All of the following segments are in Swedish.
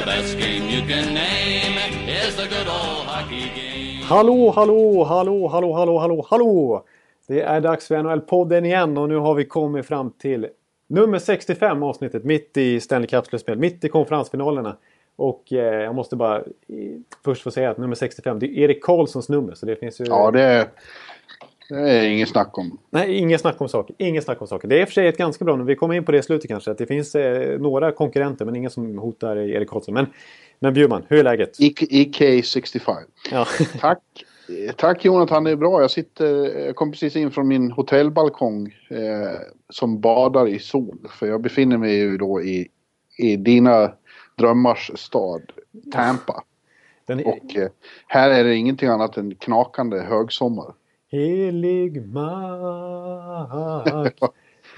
The best game you can name is the good old hockey game. Hallå, hallå, hallå, hallå, hallå, hallå, hallå! Det är dags för NHL-podden igen och nu har vi kommit fram till nummer 65 avsnittet mitt i Stanley Cup-slutspel, mitt i konferensfinalerna. Och eh, jag måste bara först få säga att nummer 65 det är Erik Karlssons nummer. Så det finns ju... Ja, det är, det är inget snack om. Nej, inget snack om saker. Inget snack om saker. Det är i och för sig ett ganska bra. Vi kommer in på det i slutet kanske. Att det finns eh, några konkurrenter men ingen som hotar Erik Karlsson. Men, men Bjurman, hur är läget? EK65. Ja. Tack. Tack Jonathan, det är bra. Jag, sitter, jag kom precis in från min hotellbalkong eh, som badar i sol. För jag befinner mig ju då i, i dina drömmars stad, Tampa. Är... Och eh, här är det ingenting annat än knakande högsommar. Helig mark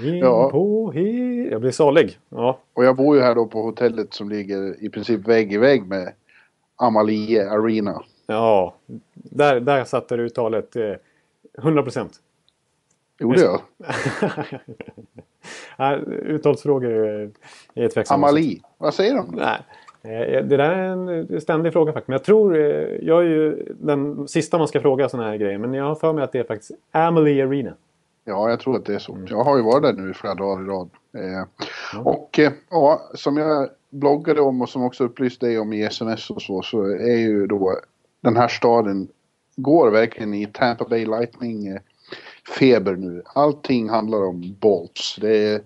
in Ja. på hel... Jag blir salig. Ja. Och jag bor ju här då på hotellet som ligger i princip vägg i vägg med Amalie Arena. Ja, där, där satte du uttalet eh, 100 procent. Gjorde jag? Uttalsfrågor är- är tveksamma. Amalie, vad säger de? Nej. Eh, Det där är en ständig fråga faktiskt. Men jag tror, eh, jag är ju den sista man ska fråga sådana här grejer. Men jag har för mig att det är faktiskt Amelie Arena. Ja, jag tror att det är så. Jag har ju varit där nu i flera dagar i rad. Eh, Och eh, ja, som jag bloggade om och som också upplyste dig om i sms och så, så är ju då den här staden går verkligen i Tampa Bay Lightning eh, feber nu. Allting handlar om Bolts. Det är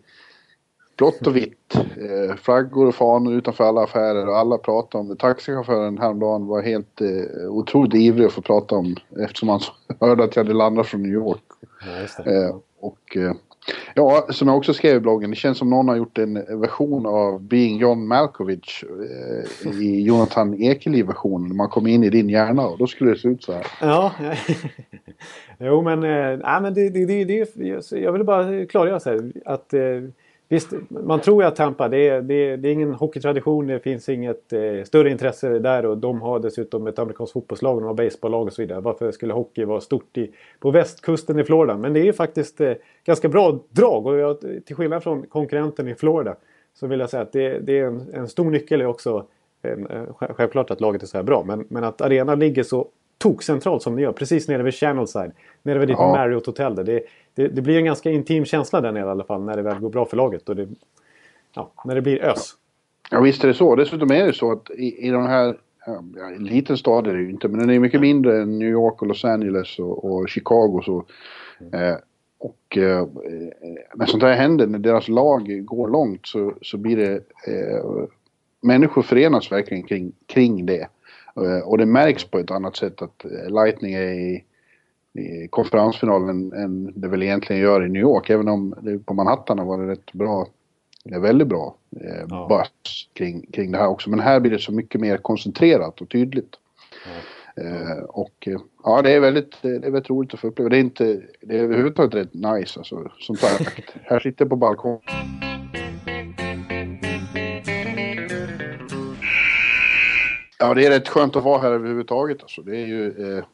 blått och vitt. Eh, flaggor och fanor utanför alla affärer och alla pratar om det. Taxichauffören häromdagen var helt eh, otroligt ivrig att få prata om eftersom han hörde att jag hade landat från New York. Ja. Eh, och eh, ja, som jag också skrev i bloggen, det känns som någon har gjort en version av Being John Malkovich eh, i Jonathan Ekeliv-versionen. Man kommer in i din hjärna och då skulle det se ut så här. Ja, jo men, nej, men det, det, det, det, jag vill bara klargöra så här, att eh, visst, man tror ju att Tampa, det är, det, är- det är ingen hockeytradition, det finns inget eh, större intresse där och de har dessutom ett amerikanskt fotbollslag, de har baseballlag och så vidare. Varför skulle hockey vara stort i, på västkusten i Florida? Men det är ju faktiskt eh, ganska bra drag och jag, till skillnad från konkurrenten i Florida så vill jag säga att det, det är en, en stor nyckel är också eh, sj- självklart att laget är så här bra, men, men att arenan ligger så tokcentralt som det gör. Precis nere vid Channelside. Nere vid ditt Ja. Marriott Hotel. där. Det, det, det blir en ganska intim känsla där nere i alla fall när det väl går bra för laget. Och det, ja, när det blir ös. Ja visst är det så. Dessutom är det så att i, i de här, ja, en liten stad är det ju inte, men den är mycket mindre än New York och Los Angeles och, och Chicago och så. Eh, och eh, eh, när sånt här händer, när deras lag går långt så, så blir det, eh, människor förenas verkligen kring, kring det. Eh, och det märks på ett annat sätt att eh, Lightning är i, i konferensfinalen än det väl egentligen gör i New York. Även om det på Manhattan har varit rätt bra, eh, väldigt bra eh, Ja. buzz kring, kring det här också. Men här blir det så mycket mer koncentrerat och tydligt. Eh, och eh, ja, det är väldigt, eh, det är väldigt roligt att få uppleva. Det är inte, det är överhuvudtaget rätt nice alltså. Som sagt, här sitter jag på balkong. Ja, det är rätt skönt att vara här överhuvudtaget alltså. Det är ju, eh,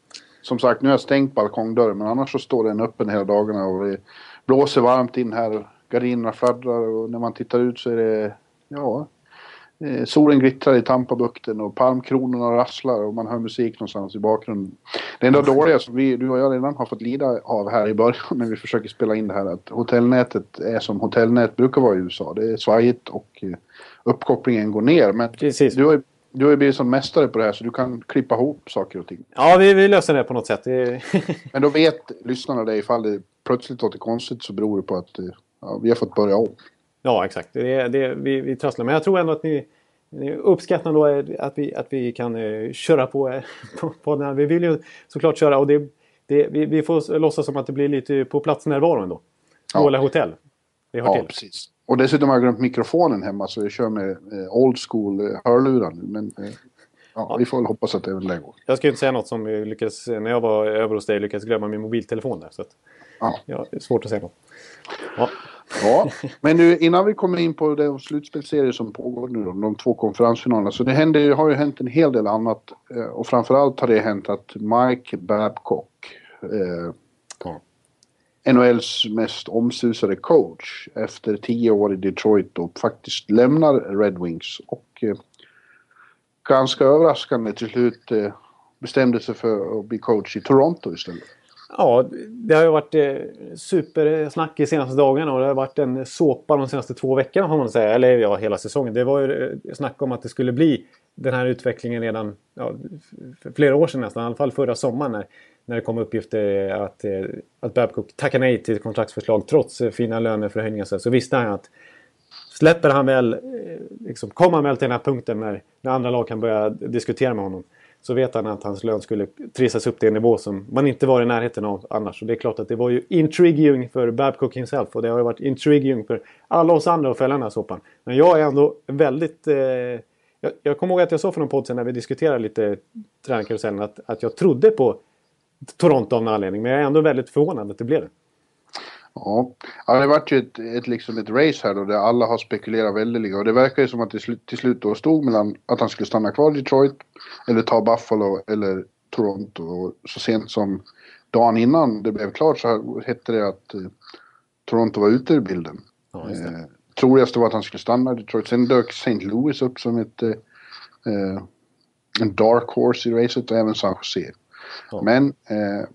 som sagt, nu har jag stängt balkongdörren men annars så står den öppen hela dagarna och det blåser varmt in här gardinerna fladdrar och när man tittar ut så är det, ja, eh, solen glittrar i Tampabukten och palmkronorna rasslar och man hör musik någonstans i bakgrunden. Det enda dåliga som vi, du och jag redan har fått lida av här i början när vi försöker spela in det här att hotellnätet är som hotellnät brukar vara i USA. Det är svajigt och eh, uppkopplingen går ner. Men Precis. du har, ju- du har ju blivit som mästare på det här så du kan klippa ihop saker och ting. Ja, vi, vi löser det på något sätt. Men då vet lyssnarna det ifall det plötsligt låter konstigt så beror det på att eh, ja, vi har fått börja om. ja, exakt. Det, det, vi, vi trasslar. Men jag tror ändå att ni, ni uppskattar då att vi, att vi kan eh, köra på, eh, på, på den här. Vi vill ju såklart köra och det, det, vi, vi får låtsas som att det blir lite på plats närvaro ändå. Ja. Måla hotell. Det hör Ja, till. precis. Och dessutom har jag glömt mikrofonen hemma så jag kör med eh, old school eh, hörlurar nu. Men eh, ja, vi får väl hoppas att det även det går. Jag ska ju inte säga något som vi lyckades, när jag var över hos dig lyckades glömma min mobiltelefon där. Så att, Ja. ja, det är svårt att säga något. Ja. Ja, men nu innan vi kommer in på de slutspelsserier som pågår nu, då, de två konferensfinalerna. Så det händer, har ju hänt en hel del annat. eh, Och framförallt har det hänt att Mike Babcock, eh, Ja. NHLs mest omsusade coach, efter tio år i Detroit då faktiskt lämnar Red Wings. Och eh, ganska överraskande till slut eh, bestämde sig för att bli coach i Toronto istället. Ja, det har ju varit eh, supersnack i senaste dagarna och det har varit en såpa de senaste två veckorna får man säga. Eller ja, hela säsongen. Det var ju eh, snack om att det skulle bli den här utvecklingen redan ja, för flera år sedan nästan. I alla fall förra sommaren när, när det kom uppgifter att, eh, att Babcock tackade nej till kontraktsförslag trots eh, fina löneförhöjningar. Så, så visste han att släpper han väl, eh, liksom, kommer han väl till den här punkten när, när andra lag kan börja diskutera med honom. Så vet han att hans lön skulle trissas upp till en nivå som man inte var i närheten av annars. Och det är klart att det var ju intriguing för Babcock himself. Och det har ju varit intriguing för alla oss andra att följa den här soppan. Men jag är ändå väldigt... Eh, jag, jag kommer ihåg att jag sa för någon podd sen när vi diskuterade lite tränarkarusellen att, att jag trodde på Toronto av någon anledning. Men jag är ändå väldigt förvånad att det blev det. Ja, ja det vart ju ett, ett, liksom ett race här då där alla har spekulerat väldigt och det verkar ju som att det slut, till slut då stod mellan att han skulle stanna kvar i Detroit eller ta Buffalo eller Toronto. Och så sent som dagen innan det blev klart så hette det att eh, Toronto var ute ur bilden. Ja, just det. Eh, troligast var att han skulle stanna i Detroit. Sen dök St. Louis upp som ett eh, eh, en dark horse i racet och även San Jose. Ja. Men eh,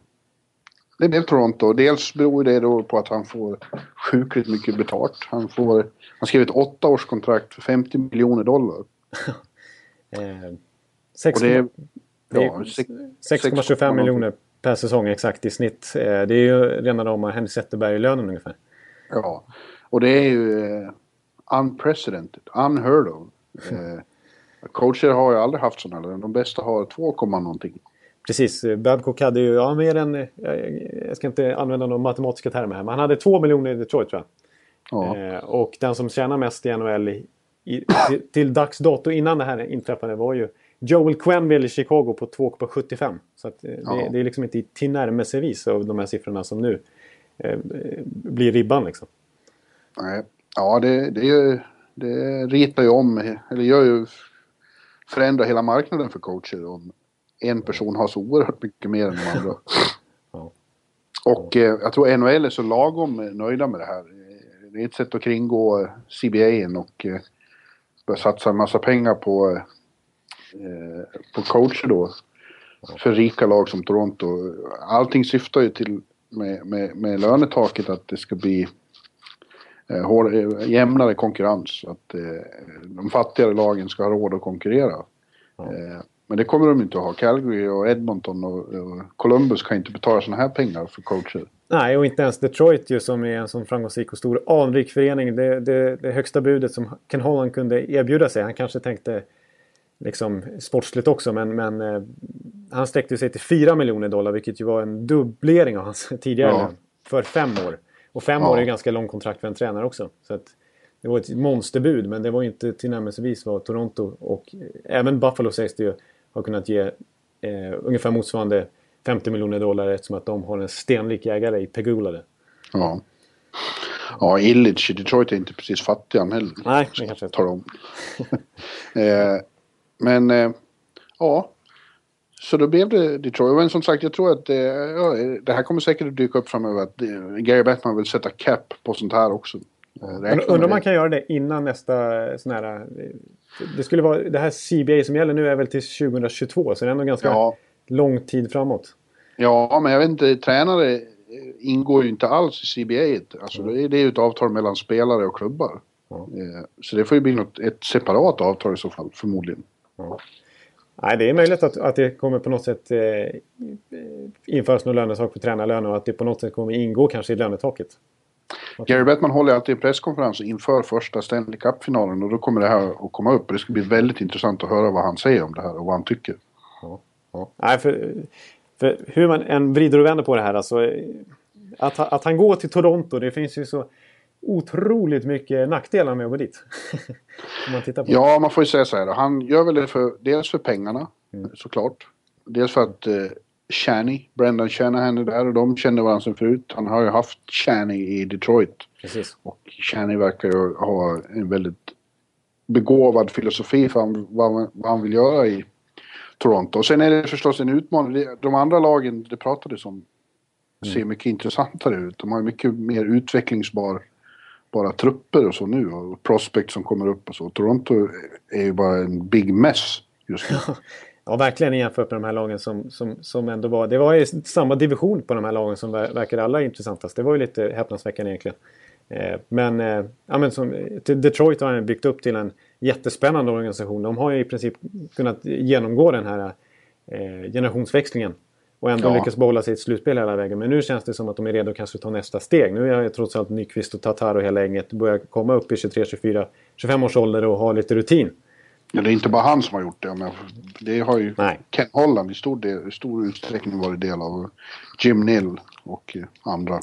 det blev Toronto. Dels beror det då på att han får sjukligt mycket betalt. Han, får, han skrev ett åttaårskontrakt för 50 miljoner dollar. Eh, sex- Och det är, det är ja, sex- 6,25 miljoner per säsong exakt i snitt. Eh, Det är ju rena rama Henrik Zetterberg-lönen ungefär. Ja, och det är ju eh, unprecedented, unheard of. Eh, coacher har ju aldrig haft sådana löner. De bästa har 2, komma någonting. Precis, Babcock hade ju ja, mer än... eh, Jag ska inte använda några matematiska termer här, men han hade 2 miljoner i Detroit tror jag. Ja, Eh, och den som tjänar mest i NHL i, i, till, till dags dato innan det här inträffade var ju Joel Quenville i Chicago på 2,75. Så att, eh, Ja. det, det är liksom inte tillnärmelsevis av de här siffrorna som nu eh, blir ribban liksom. nej. ja det, det, är ju, det ritar ju om, eller gör ju, förändrar hela marknaden för coacher om en person har så oerhört mycket mer än de andra. Ja. Och eh, jag tror NHL är så lagom eh, nöjda med det här. Eh, Det är ett sätt att kringgå eh, CBA och eh, börja satsa en massa pengar på, eh, på coacher då. För rika lag som Toronto. Allting syftar ju till med, med, med lönetaket att det ska bli eh, hård, eh, jämnare konkurrens. Att eh, de fattigare lagen ska ha råd att konkurrera. Ja. Men det kommer de inte att ha. Calgary och Edmonton och, och Columbus kan inte betala såna här pengar för coacher. Nej, och inte ens Detroit ju som är en sån framgångsrik och stor anrik förening. Det, det, det högsta budet som Ken Holland kunde erbjuda sig. Han kanske tänkte liksom sportsligt också men, men eh, han sträckte sig till 4 miljoner dollar vilket ju var en dubblering av hans tidigare Ja. För fem år. Och fem Ja. år är ju ganska lång kontrakt för en tränare också. Så att det var ett monsterbud men det var ju inte tillnärmelsevis vad Toronto och eh, även Buffalo sägs det ju har kunnat ge eh, ungefär motsvarande 50 miljoner dollar eftersom att de har en stenrik ägare i Pegula. Ja. Ja, Illich i Detroit är inte precis fattig han heller. Nej, det kanske Tar de. eh, men eh, ja. Så då blev det Detroit. Men som sagt, jag tror att eh, ja, det här kommer säkert att dyka upp framöver. Att eh, Gary Bettman vill sätta cap på sånt här också. Eh, Undrar om man kan göra det innan nästa sån här... Det skulle vara... Det här CBA som gäller nu är väl till 2022 så det är ändå ganska Ja, lång tid framåt. ja, men jag vet inte. Tränare ingår ju inte alls i CBA. Alltså, det är det är ju ett avtal mellan spelare och klubbar. Ja. Eh, så det får ju bli något, ett separat avtal i så fall, förmodligen. Nej, det är möjligt att, att det kommer på något sätt eh, införas någon lönetak för tränarlön och att det på något sätt kommer ingå kanske i lönetaket. Gary Bettman håller alltid en presskonferens inför första Stanley Cup-finalen och då kommer det här att komma upp. Det ska bli väldigt intressant att höra vad han säger om det här och vad han tycker. Ja. Nej, för, för hur man än vrider och vänder på det här alltså. Att, att han går till Toronto, det finns ju så otroligt mycket nackdelar med att gå dit. man ja, man får ju säga så här. Han gör väl det för, dels för pengarna, mm. såklart. Dels för att eh, Channy, Brendan Shanahan är där och de känner varandra sedan förut. Han har ju haft Channy i Detroit. Precis. Och Channy verkar ju ha en väldigt begåvad filosofi för vad, vad han vill göra i Toronto. Och sen är det förstås en utmaning. De andra lagen det pratades om ser mm. mycket intressantare ut. De har mycket mer utvecklingsbar bara trupper och så nu och prospect som kommer upp och så. Toronto är ju bara en big mess just nu. Ja, verkligen jämfört med de här lagen som, som, som ändå var... Det var ju samma division på de här lagen som verkade allra intressantast. Det var ju lite häpnadsväckande egentligen. Eh, men, eh, ja, men som, Detroit har byggt upp till en jättespännande organisation. De har ju i princip kunnat genomgå den här eh, generationsväxlingen. Och ändå ja. lyckas behålla sitt slutspel hela vägen. Men nu känns det som att de är redo att kanske ta nästa steg. Nu är trots allt Nyqvist och Tatar och hela gänget börjar komma upp i 23, 24, 25 års ålder och ha lite rutin. Ja, det är inte bara han som har gjort det. Men det har ju Nej. Ken Holland i stor, del, i stor utsträckning varit del av. Jim Nill och andra.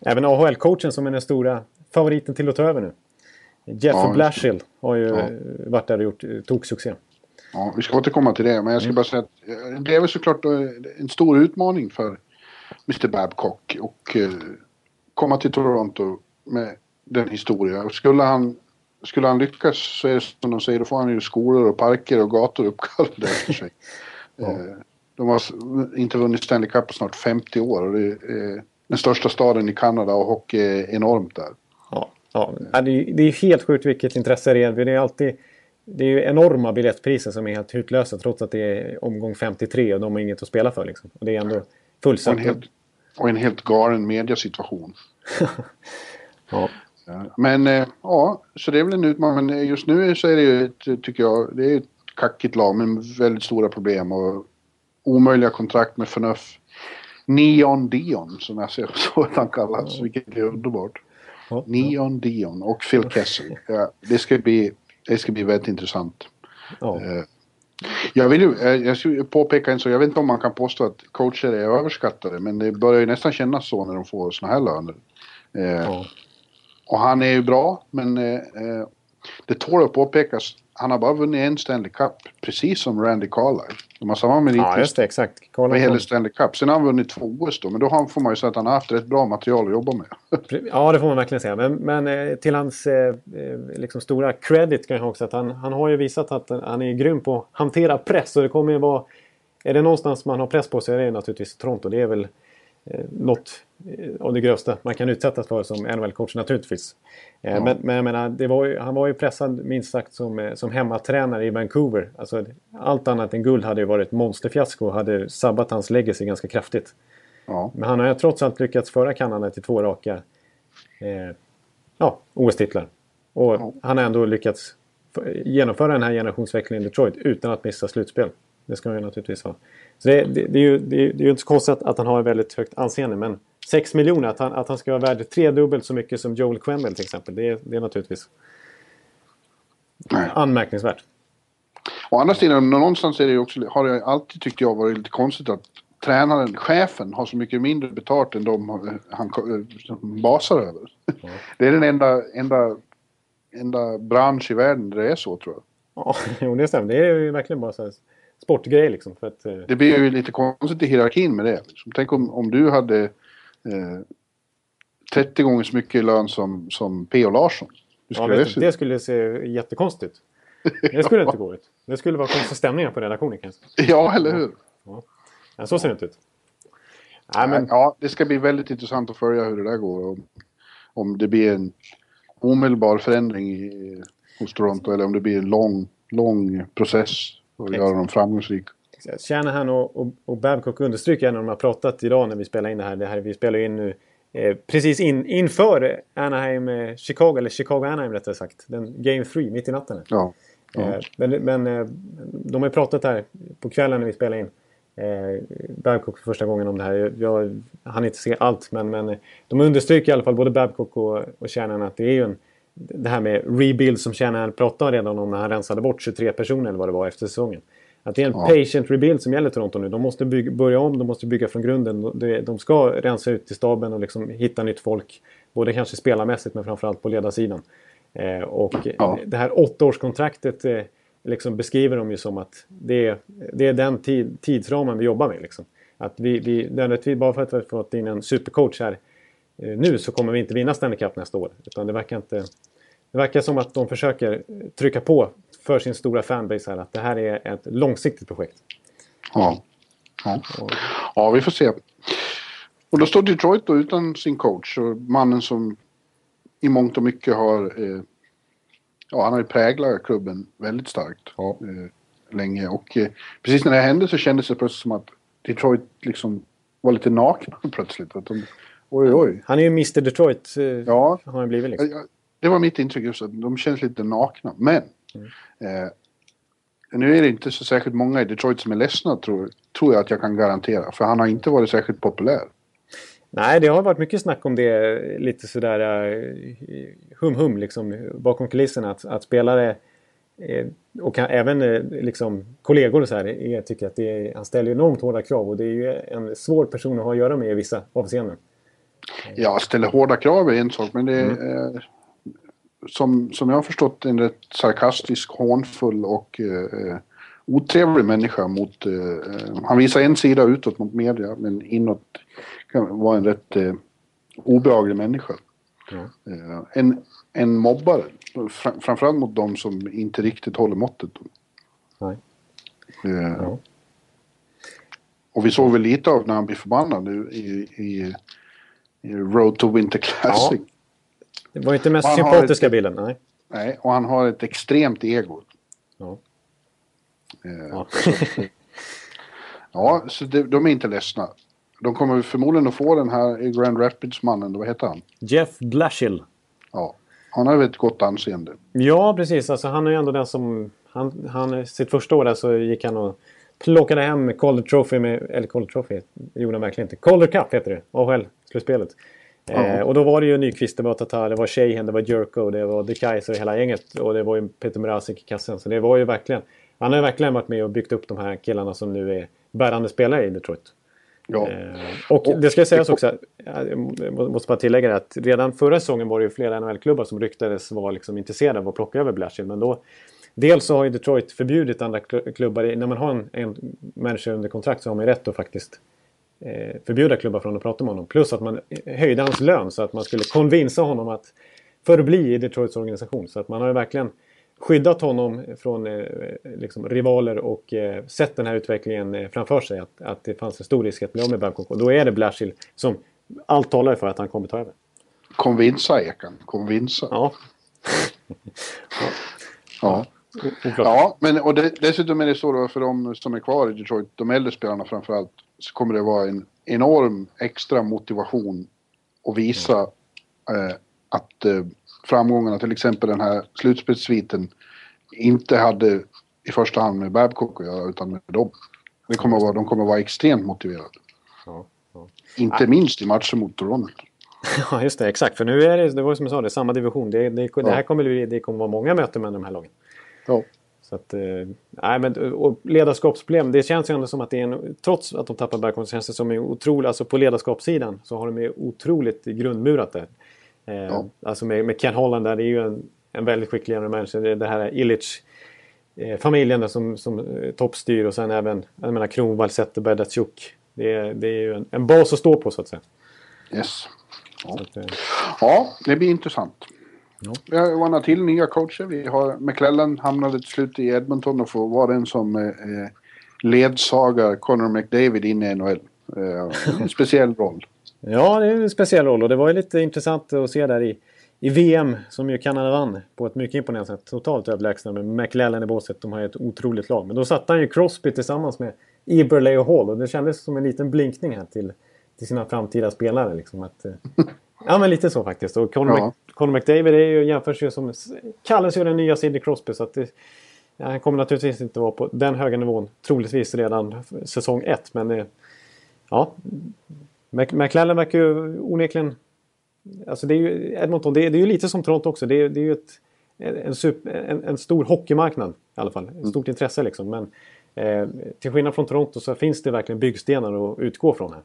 Även AHL-coachen som är den stora favoriten till att ta över nu. Jeff ja, Blashill har ju ja. varit där och gjort toksuccé. Ja, vi ska återkomma till det. Men jag ska mm. bara säga att eh, det är väl såklart eh, en stor utmaning för Mr Babcock. Och eh, komma till Toronto med den historien. Skulle han, skulle han lyckas så är det som de säger, då får han ju skolor och parker och gator uppkallade efter sig. ja. De har inte vunnit Stanley Cup på snart 50 år och det är den största staden i Kanada och hockey är enormt där. Ja, ja. Det, är, helt sjukt vilket intresse det är. Det är alltid det är ju enorma biljettpriser som är helt hutlösa trots att det är omgång 53 och de har inget att spela för. Liksom. Och det är ändå fullsatt. Och en helt, och en helt galen mediasituation. ja. Men eh, ja, så det är väl en utmaning. Men just nu så är det ju, ett, tycker jag, det är ett kackigt lag med väldigt stora problem och omöjliga kontrakt med förnuft. Neon Dion som jag ser så att han kallas, vilket är underbart. Neon Dion och Phil Kessel. Ja, det ska bli det ska bli väldigt intressant. Ja. Eh, jag vill ju, eh, jag ska påpeka en sak, jag vet inte om man kan påstå att coacher är överskattade, men det börjar ju nästan kännas så när de får såna här löner. Eh, ja. Och han är ju bra, men det tål att påpekas han har bara vunnit en Stanley Cup, precis som Randy Carlyle. De har samma merit ja, just det, exakt. Carlyle med hela Stanley Cup. Sen har han vunnit två OS då, men då får man ju säga att han har haft rätt bra material att jobba med. ja, det får man verkligen säga. Men, men eh, till hans eh, eh, liksom stora credit kan jag också att han, han har ju visat att han är grym på att hantera press. Och det kommer ju vara... Är det någonstans man har press på så är det naturligtvis Toronto. Det är väl eh, något av det grövsta man kan utsättas för som NHL-coach naturligtvis. Eh, ja. Men, men jag menar, det var ju, han var ju pressad minst sagt som, eh, som hemmatränare i Vancouver. Alltså, allt annat än guld hade ju varit monsterfiasko och hade sabbat hans legacy ganska kraftigt. Ja. Men han har ju trots allt lyckats föra Kanada till två raka eh, ja, OS-titlar. Och ja. han har ändå lyckats genomföra den här generationsväxlingen i Detroit utan att missa slutspel. Det ska han ju naturligtvis ha. Så det, det, det, är ju, det, är ju inte så konstigt att, att han har ett väldigt högt anseende men 6 miljoner, att han, att han ska vara värd tredubbelt så mycket som Joel Quennell till exempel. Det är, det är naturligtvis Nej. anmärkningsvärt. Å andra sidan, någonstans är det också, har det alltid tyckt jag varit lite konstigt att tränaren, chefen, har så mycket mindre betalt än de han basar över. Ja. Det är den enda, enda, enda bransch i världen där det är så tror jag. Ja, jo, det stämmer. Det är ju verkligen bara så här sportgrej liksom. För att, eh, Det blir ju lite konstigt i hierarkin med det. Liksom. Tänk om, om du hade 30 eh, gånger så mycket lön som, som P.O. Larsson. Ja, det, det skulle se jättekonstigt. Det skulle inte gå ut. Det skulle vara konstig stämningar på redaktionen kanske. Ja, eller hur? Ja. Men så ser det inte ut. Nej, men... Ja, det ska bli väldigt intressant att följa hur det där går. Om, om det blir en omedelbar förändring i, hos Toronto eller om det blir en lång, lång process att göra dem framgångsrika. Shanahan och, och, och Babcock understryker när de har pratat idag när vi spelar in det här. Det här vi spelar in nu eh, precis in, inför Anaheim eh, Chicago, eller Chicago Anaheim rättare sagt. Den Game 3 mitt i natten. Ja. ja. Eh, men men eh, de har pratat här på kvällen när vi spelar in. Eh, Babcock för första gången om det här. Jag hann inte se allt men, men eh, de understryker i alla fall både Babcock och, och Shanahan att det är ju en det här med rebuild som Shanahan pratade redan om när han rensade bort 23 personer eller vad det var efter säsongen. Att det är en ja. patient rebuild som gäller Toronto nu. De måste bygga, börja om, de måste bygga från grunden. De, de ska rensa ut i staben och liksom hitta nytt folk. Både kanske spelarmässigt men framförallt på ledarsidan. Eh, och ja. det här åttaårskontraktet eh, liksom beskriver de ju som att det är, det är den tid, tidsramen vi jobbar med. Liksom. Att vi, vi, bara för att vi har fått in en supercoach här eh, nu så kommer vi inte vinna Stanley Cup nästa år. Utan det verkar, inte, det verkar som att de försöker trycka på för sin stora fanbase här att det här är ett långsiktigt projekt. Ja, ja. ja vi får se. Och då står Detroit då utan sin coach och mannen som i mångt och mycket har... Eh, ja, han har ju präglat klubben väldigt starkt ja. eh, länge. Och eh, precis när det hände så kändes det plötsligt som att Detroit liksom var lite nakna plötsligt. Att de, oj, oj. Han är ju Mr Detroit, eh, ja, har han blivit liksom. Det var mitt intryck just att de känns lite nakna. Men mm. eh, nu är det inte så särskilt många i Detroit som är ledsna tror, tror jag att jag kan garantera. För han har inte varit särskilt populär. Nej, det har varit mycket snack om det lite sådär hum-hum liksom bakom kulisserna. Att, att spelare eh, och kan, även eh, liksom, kollegor och så här, är, tycker att är, han ställer enormt hårda krav och det är ju en svår person att ha att göra med i vissa avseenden. Ja, ställer hårda krav är en sak men det är mm. Som, som jag har förstått en rätt sarkastisk, hånfull och eh, otrevlig människa mot... Eh, han visar en sida utåt mot media men inåt kan vara en rätt eh, obehaglig människa. Mm. Eh, en, en mobbare, fr framförallt mot de som inte riktigt håller måttet. Nej. Eh, ja. Och vi såg väl lite av när han blir förbannad nu i, i, i Road to Winter Classic. Ja. Det var inte mest sympatiska ett, bilden, nej. Nej, och han har ett extremt ego. Ja. Eh, ja. så, ja, så det, de är inte ledsna. De kommer förmodligen att få den här Grand Rapids-mannen, vad heter han? Jeff Blashill. Ja, han har väl ett gott anseende. Ja, precis. Alltså, han är ju ändå den som... Han, han, sitt första år där så gick han och plockade hem Calder Trophy med... Eller Calder Trophy gjorde han verkligen inte. Calder Cup heter det. AHL-slutspelet. Eh, och då var det ju Nyqvist, det var Tatar, det var Sheehan, det var Jerko, det var De Kaiser och hela gänget. Och det var ju Peter Mrazek i kassen. Så det var ju verkligen... Han har ju verkligen varit med och byggt upp de här killarna som nu är bärande spelare i Detroit. Ja. Eh, och det ska sägas också, jag måste bara tillägga det, att redan förra säsongen var det ju flera NHL-klubbar som ryktades vara liksom intresserade av att plocka över Blashill. Men då, dels så har ju Detroit förbjudit andra klubbar, när man har en, en människa under kontrakt så har man ju rätt att faktiskt eh, förbjuda klubbar från att prata med honom. Plus att man höjde hans lön så att man skulle konvinsa honom att förbli i Detroits organisation. Så att man har ju verkligen skyddat honom från eh, liksom, rivaler och eh, sett den här utvecklingen eh, framför sig. Att, att det fanns en stor risk att bli av med Babcock. Och då är det Blashill som allt talar för att han kommer ta över. Konvinsa Ekan, konvinsa. Ja. ja. ja. Ja, men och det, dessutom är det så då för de som är kvar i Detroit, de äldre spelarna framförallt, så kommer det vara en enorm extra motivation att visa eh, att eh, framgångarna, till exempel den här slutspelssviten, inte hade i första hand med Babcock att göra utan med dem. Det kommer att vara, de kommer att vara extremt motiverade. Ja, ja. Inte ja. minst i matcher mot Toronto. Ja, just det. Exakt. För nu är det, det var som jag sa, det är samma division. Det, det, det här kommer, det kommer vara många möten med de här lagen. Ja. Så att, eh, nej, men, och ledarskapsproblem, det känns ju ändå som att det är en, trots att de tappar Bergholm så känns det som en otrolig, alltså på ledarskapssidan så har de ju otroligt grundmurat det. Eh, ja. Alltså med, med Ken Holland där, det är ju en, en väldigt skicklig general manager. Det, det här Illich eh, familjen som, som eh, toppstyr och sen även jag menar, Kronwall, Zetterberg, Datsjuk. Det är, det är ju en, en bas att stå på så att säga. Yes. Ja, att, eh, ja det blir intressant. Ja. Vi har några till nya coacher. Vi har McClellan hamnade till slut i Edmonton och får vara den som eh, ledsagar Connor McDavid in i NHL. Eh, en speciell roll. Ja, det är en speciell roll och det var ju lite intressant att se där i, i VM som ju Kanada vann på ett mycket imponerande sätt. Totalt överlägsna med McLellan i båset. De har ju ett otroligt lag. Men då satte han ju Crosby tillsammans med Eberle och Hall och det kändes som en liten blinkning här till, till sina framtida spelare. Liksom, att, eh, ja, men lite så faktiskt. Och Conor, ja. Conor McDavid är ju, jämförs ju som... Kallas ju den nya Sidney Crosby så att det, han kommer naturligtvis inte vara på den höga nivån. Troligtvis redan säsong ett. Men eh, ja, McLaren verkar ju onekligen... Alltså det är ju Edmonton, det är, det är ju lite som Toronto också. Det är, det är ju ett, en, super, en, en, stor hockeymarknad i alla fall. Ett mm. stort intresse liksom. Men eh, till skillnad från Toronto så finns det verkligen byggstenar att utgå från här.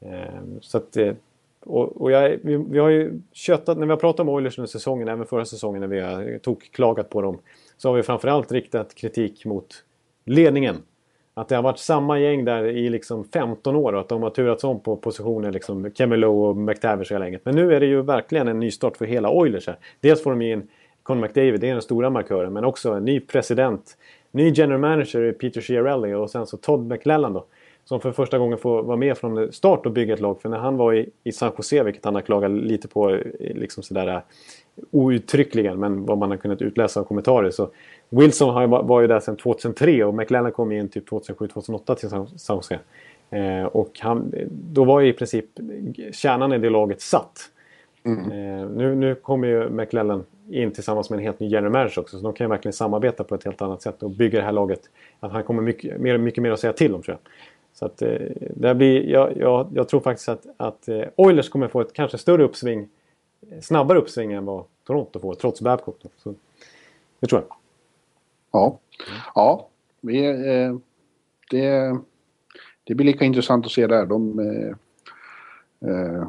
Eh, så att, eh, och, och jag, vi, vi, har ju köttat, när vi har pratat om Oilers under säsongen, även förra säsongen när vi har tog klagat på dem. Så har vi framförallt riktat kritik mot ledningen. Att det har varit samma gäng där i liksom 15 år och att de har turats om på positioner. Liksom Kevin Lowe och McTavish hela gänget. Men nu är det ju verkligen en nystart för hela Oilers här. Dels får de in Conor McDavid, det är den stora markören. Men också en ny president. Ny general manager Peter Chiarelli och sen så Todd McLellan då. Som för första gången får vara med från start och bygga ett lag. För när han var i, i San Jose, vilket han har klagat lite på liksom sådär outtryckligen, men vad man har kunnat utläsa av kommentarer. Så Wilson var ju där sedan 2003 och McLennan kom in typ 2007-2008 till San Jose. Eh, och han, då var ju i princip kärnan i det laget satt. Mm. Eh, nu, nu kommer ju McLellan in tillsammans med en helt ny general manager också. Så de kan ju verkligen samarbeta på ett helt annat sätt och bygga det här laget. Att han kommer mycket mer, mycket mer att säga till om tror jag. Så att, eh, det blir, jag, jag, jag, tror faktiskt att, att eh, Oilers kommer få ett kanske större uppsving. Snabbare uppsving än vad Toronto får, trots Babcock. Så, det tror jag. Ja, ja vi, eh, det, det blir lika intressant att se där. De, eh, eh,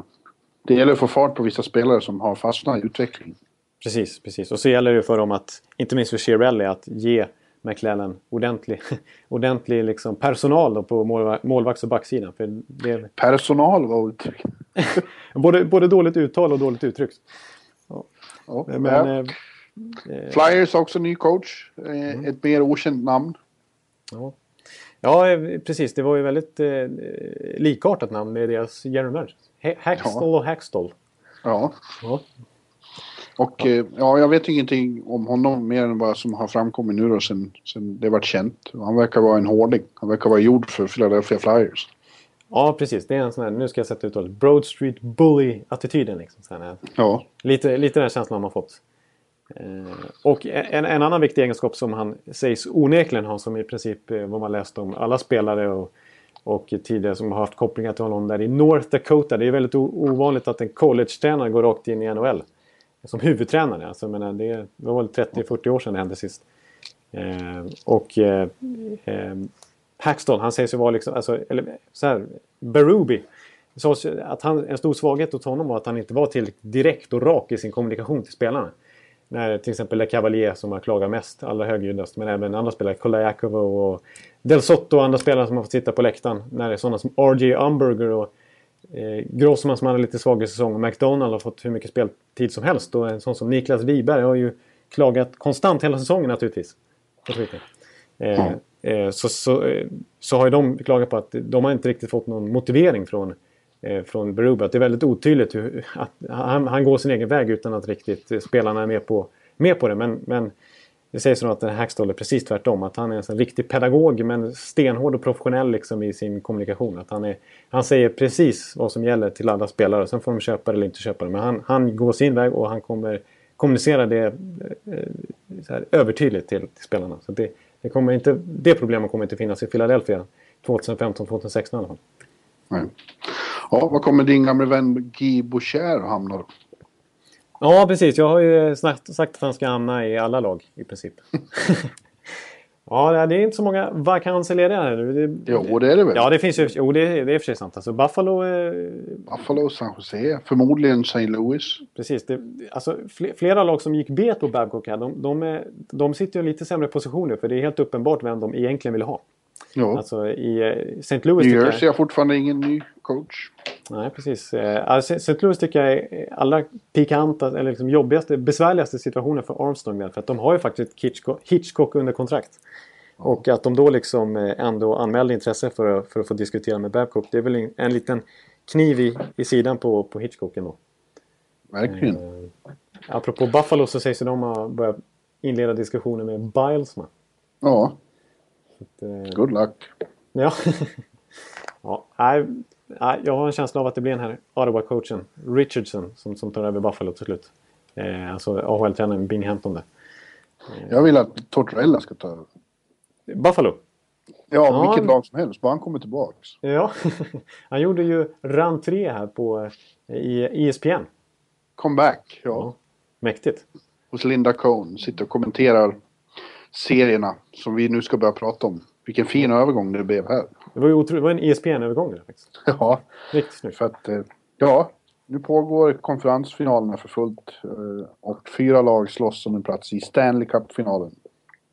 det gäller att få fart på vissa spelare som har fastnat i utvecklingen. Precis, precis. Och så gäller det för dem att, inte minst för Shirelli, att ge McLellan ordentlig, ordentlig liksom personal då på målvakts och backsidan. För det... Personal var uttryck. både, både dåligt uttal och dåligt uttryck. Ja. Ja, Men, ja. Eh, Eh, Flyers också ny coach. Eh, mm. Ett mer okänt namn. Ja. ja, eh, precis. Det var ju väldigt eh, likartat namn med deras general. Hackstall och Hackstall. Ja. Och ja. ja, jag vet ingenting om honom mer än vad som har framkommit nu då sen, sen det varit känt. Han verkar vara en hårding. Han verkar vara gjord för Philadelphia Flyers. Ja, precis. Det är en sån här, nu ska jag sätta ut ordet, Broad Street Bully-attityden. Liksom, ja. Lite, lite den känslan har man fått. Eh, och en, en, annan viktig egenskap som han sägs onekligen ha som i princip eh, vad man läst om alla spelare och, och tidigare som har haft kopplingar till honom där i North Dakota. Det är väldigt ovanligt att en college-tränare går rakt in i NHL som huvudtränare. Alltså, jag menar, det, var väl 30-40 år sedan det hände sist. Eh, och eh, eh, Paxton, han sägs ju vara liksom, alltså, eller så här, Berube. att han, en stor svaghet hos honom var att han inte var tillräckligt direkt och rak i sin kommunikation till spelarna när till exempel Le Cavalier som har klagat mest, allra högljuddast, men även andra spelare, Kolajakov och Del Sotto och andra spelare som har fått sitta på läktaren. När det är sådana som RJ Umberger och eh, Grossman som hade lite svagare säsong och McDonald har fått hur mycket speltid som helst. Och en sån som Niklas Wiberg har ju klagat konstant hela säsongen naturligtvis. Eh, eh, så, så, eh, så har ju de klagat på att de har inte riktigt fått någon motivering från eh, från Berube. Att det är väldigt otydligt hur, att han, han, går sin egen väg utan att riktigt eh, spelarna är med på, med på det. Men, men det sägs nog att Hackstall är precis tvärtom. Att han är en riktig pedagog men stenhård och professionell liksom i sin kommunikation. Att han, är, han säger precis vad som gäller till alla spelare. Sen får de köpa det eller inte köpa det. Men han, han går sin väg och han kommer kommunicera det eh, så här, övertydligt till, till spelarna. Så det, det, kommer inte, det problemet kommer inte finnas i Philadelphia 2015-2016 i alla fall. Nej. Ja, var kommer din gamle vän Guy Boucher att hamna då? Ja, precis. Jag har ju sagt att han ska hamna i alla lag i princip. ja, det är inte så många vakanser lediga nu. Det, jo, det är det väl? Ja, det finns ju. Jo, det, är, det är för sig sant. Alltså Buffalo... Eh... Buffalo, San Jose, förmodligen St. Louis. Precis. Det, alltså, flera lag som gick bet på Babcock här, de, de, är, de sitter ju i lite sämre positioner för det är helt uppenbart vem de egentligen vill ha. Ja. Alltså i eh, St. Louis... New Jersey har fortfarande ingen ny coach. Nej, precis. Eh, alltså, St. Louis tycker jag är allra pikanta, eller liksom jobbigaste, besvärligaste situationen för Armstrong. Där, för att de har ju faktiskt Hitchcock, Hitchcock under kontrakt. Och att de då liksom eh, ändå anmälde intresse för, att, för att få diskutera med Babcock. Det är väl en, en liten kniv i, i sidan på, på Hitchcock ändå. Verkligen. Eh, apropå Buffalo så sägs de har börjat inleda diskussioner med Biles med. Ja. Att, eh, Good luck. Ja. ja nej, jag har en känsla av att det blir den här Ottawa-coachen Richardson som, som tar över Buffalo till slut. Eh, alltså AHL-tränaren Bing Hampton där. Eh. Jag vill att Tortorella ska ta över. Buffalo? Ja, ja, vilket lag som helst, bara han kommer tillbaks. Ja, han gjorde ju rentré här på, eh, i ESPN. Comeback, ja. ja. Mäktigt. Hos Linda Cohn, sitter och kommenterar serierna som vi nu ska börja prata om. Vilken fin övergång det blev här. Det var ju otro... det var en ESPN-övergång där faktiskt. Ja. Riktigt snyggt. För att, eh, ja, nu pågår konferensfinalerna för fullt eh, och fyra lag slåss om en plats i Stanley Cup-finalen.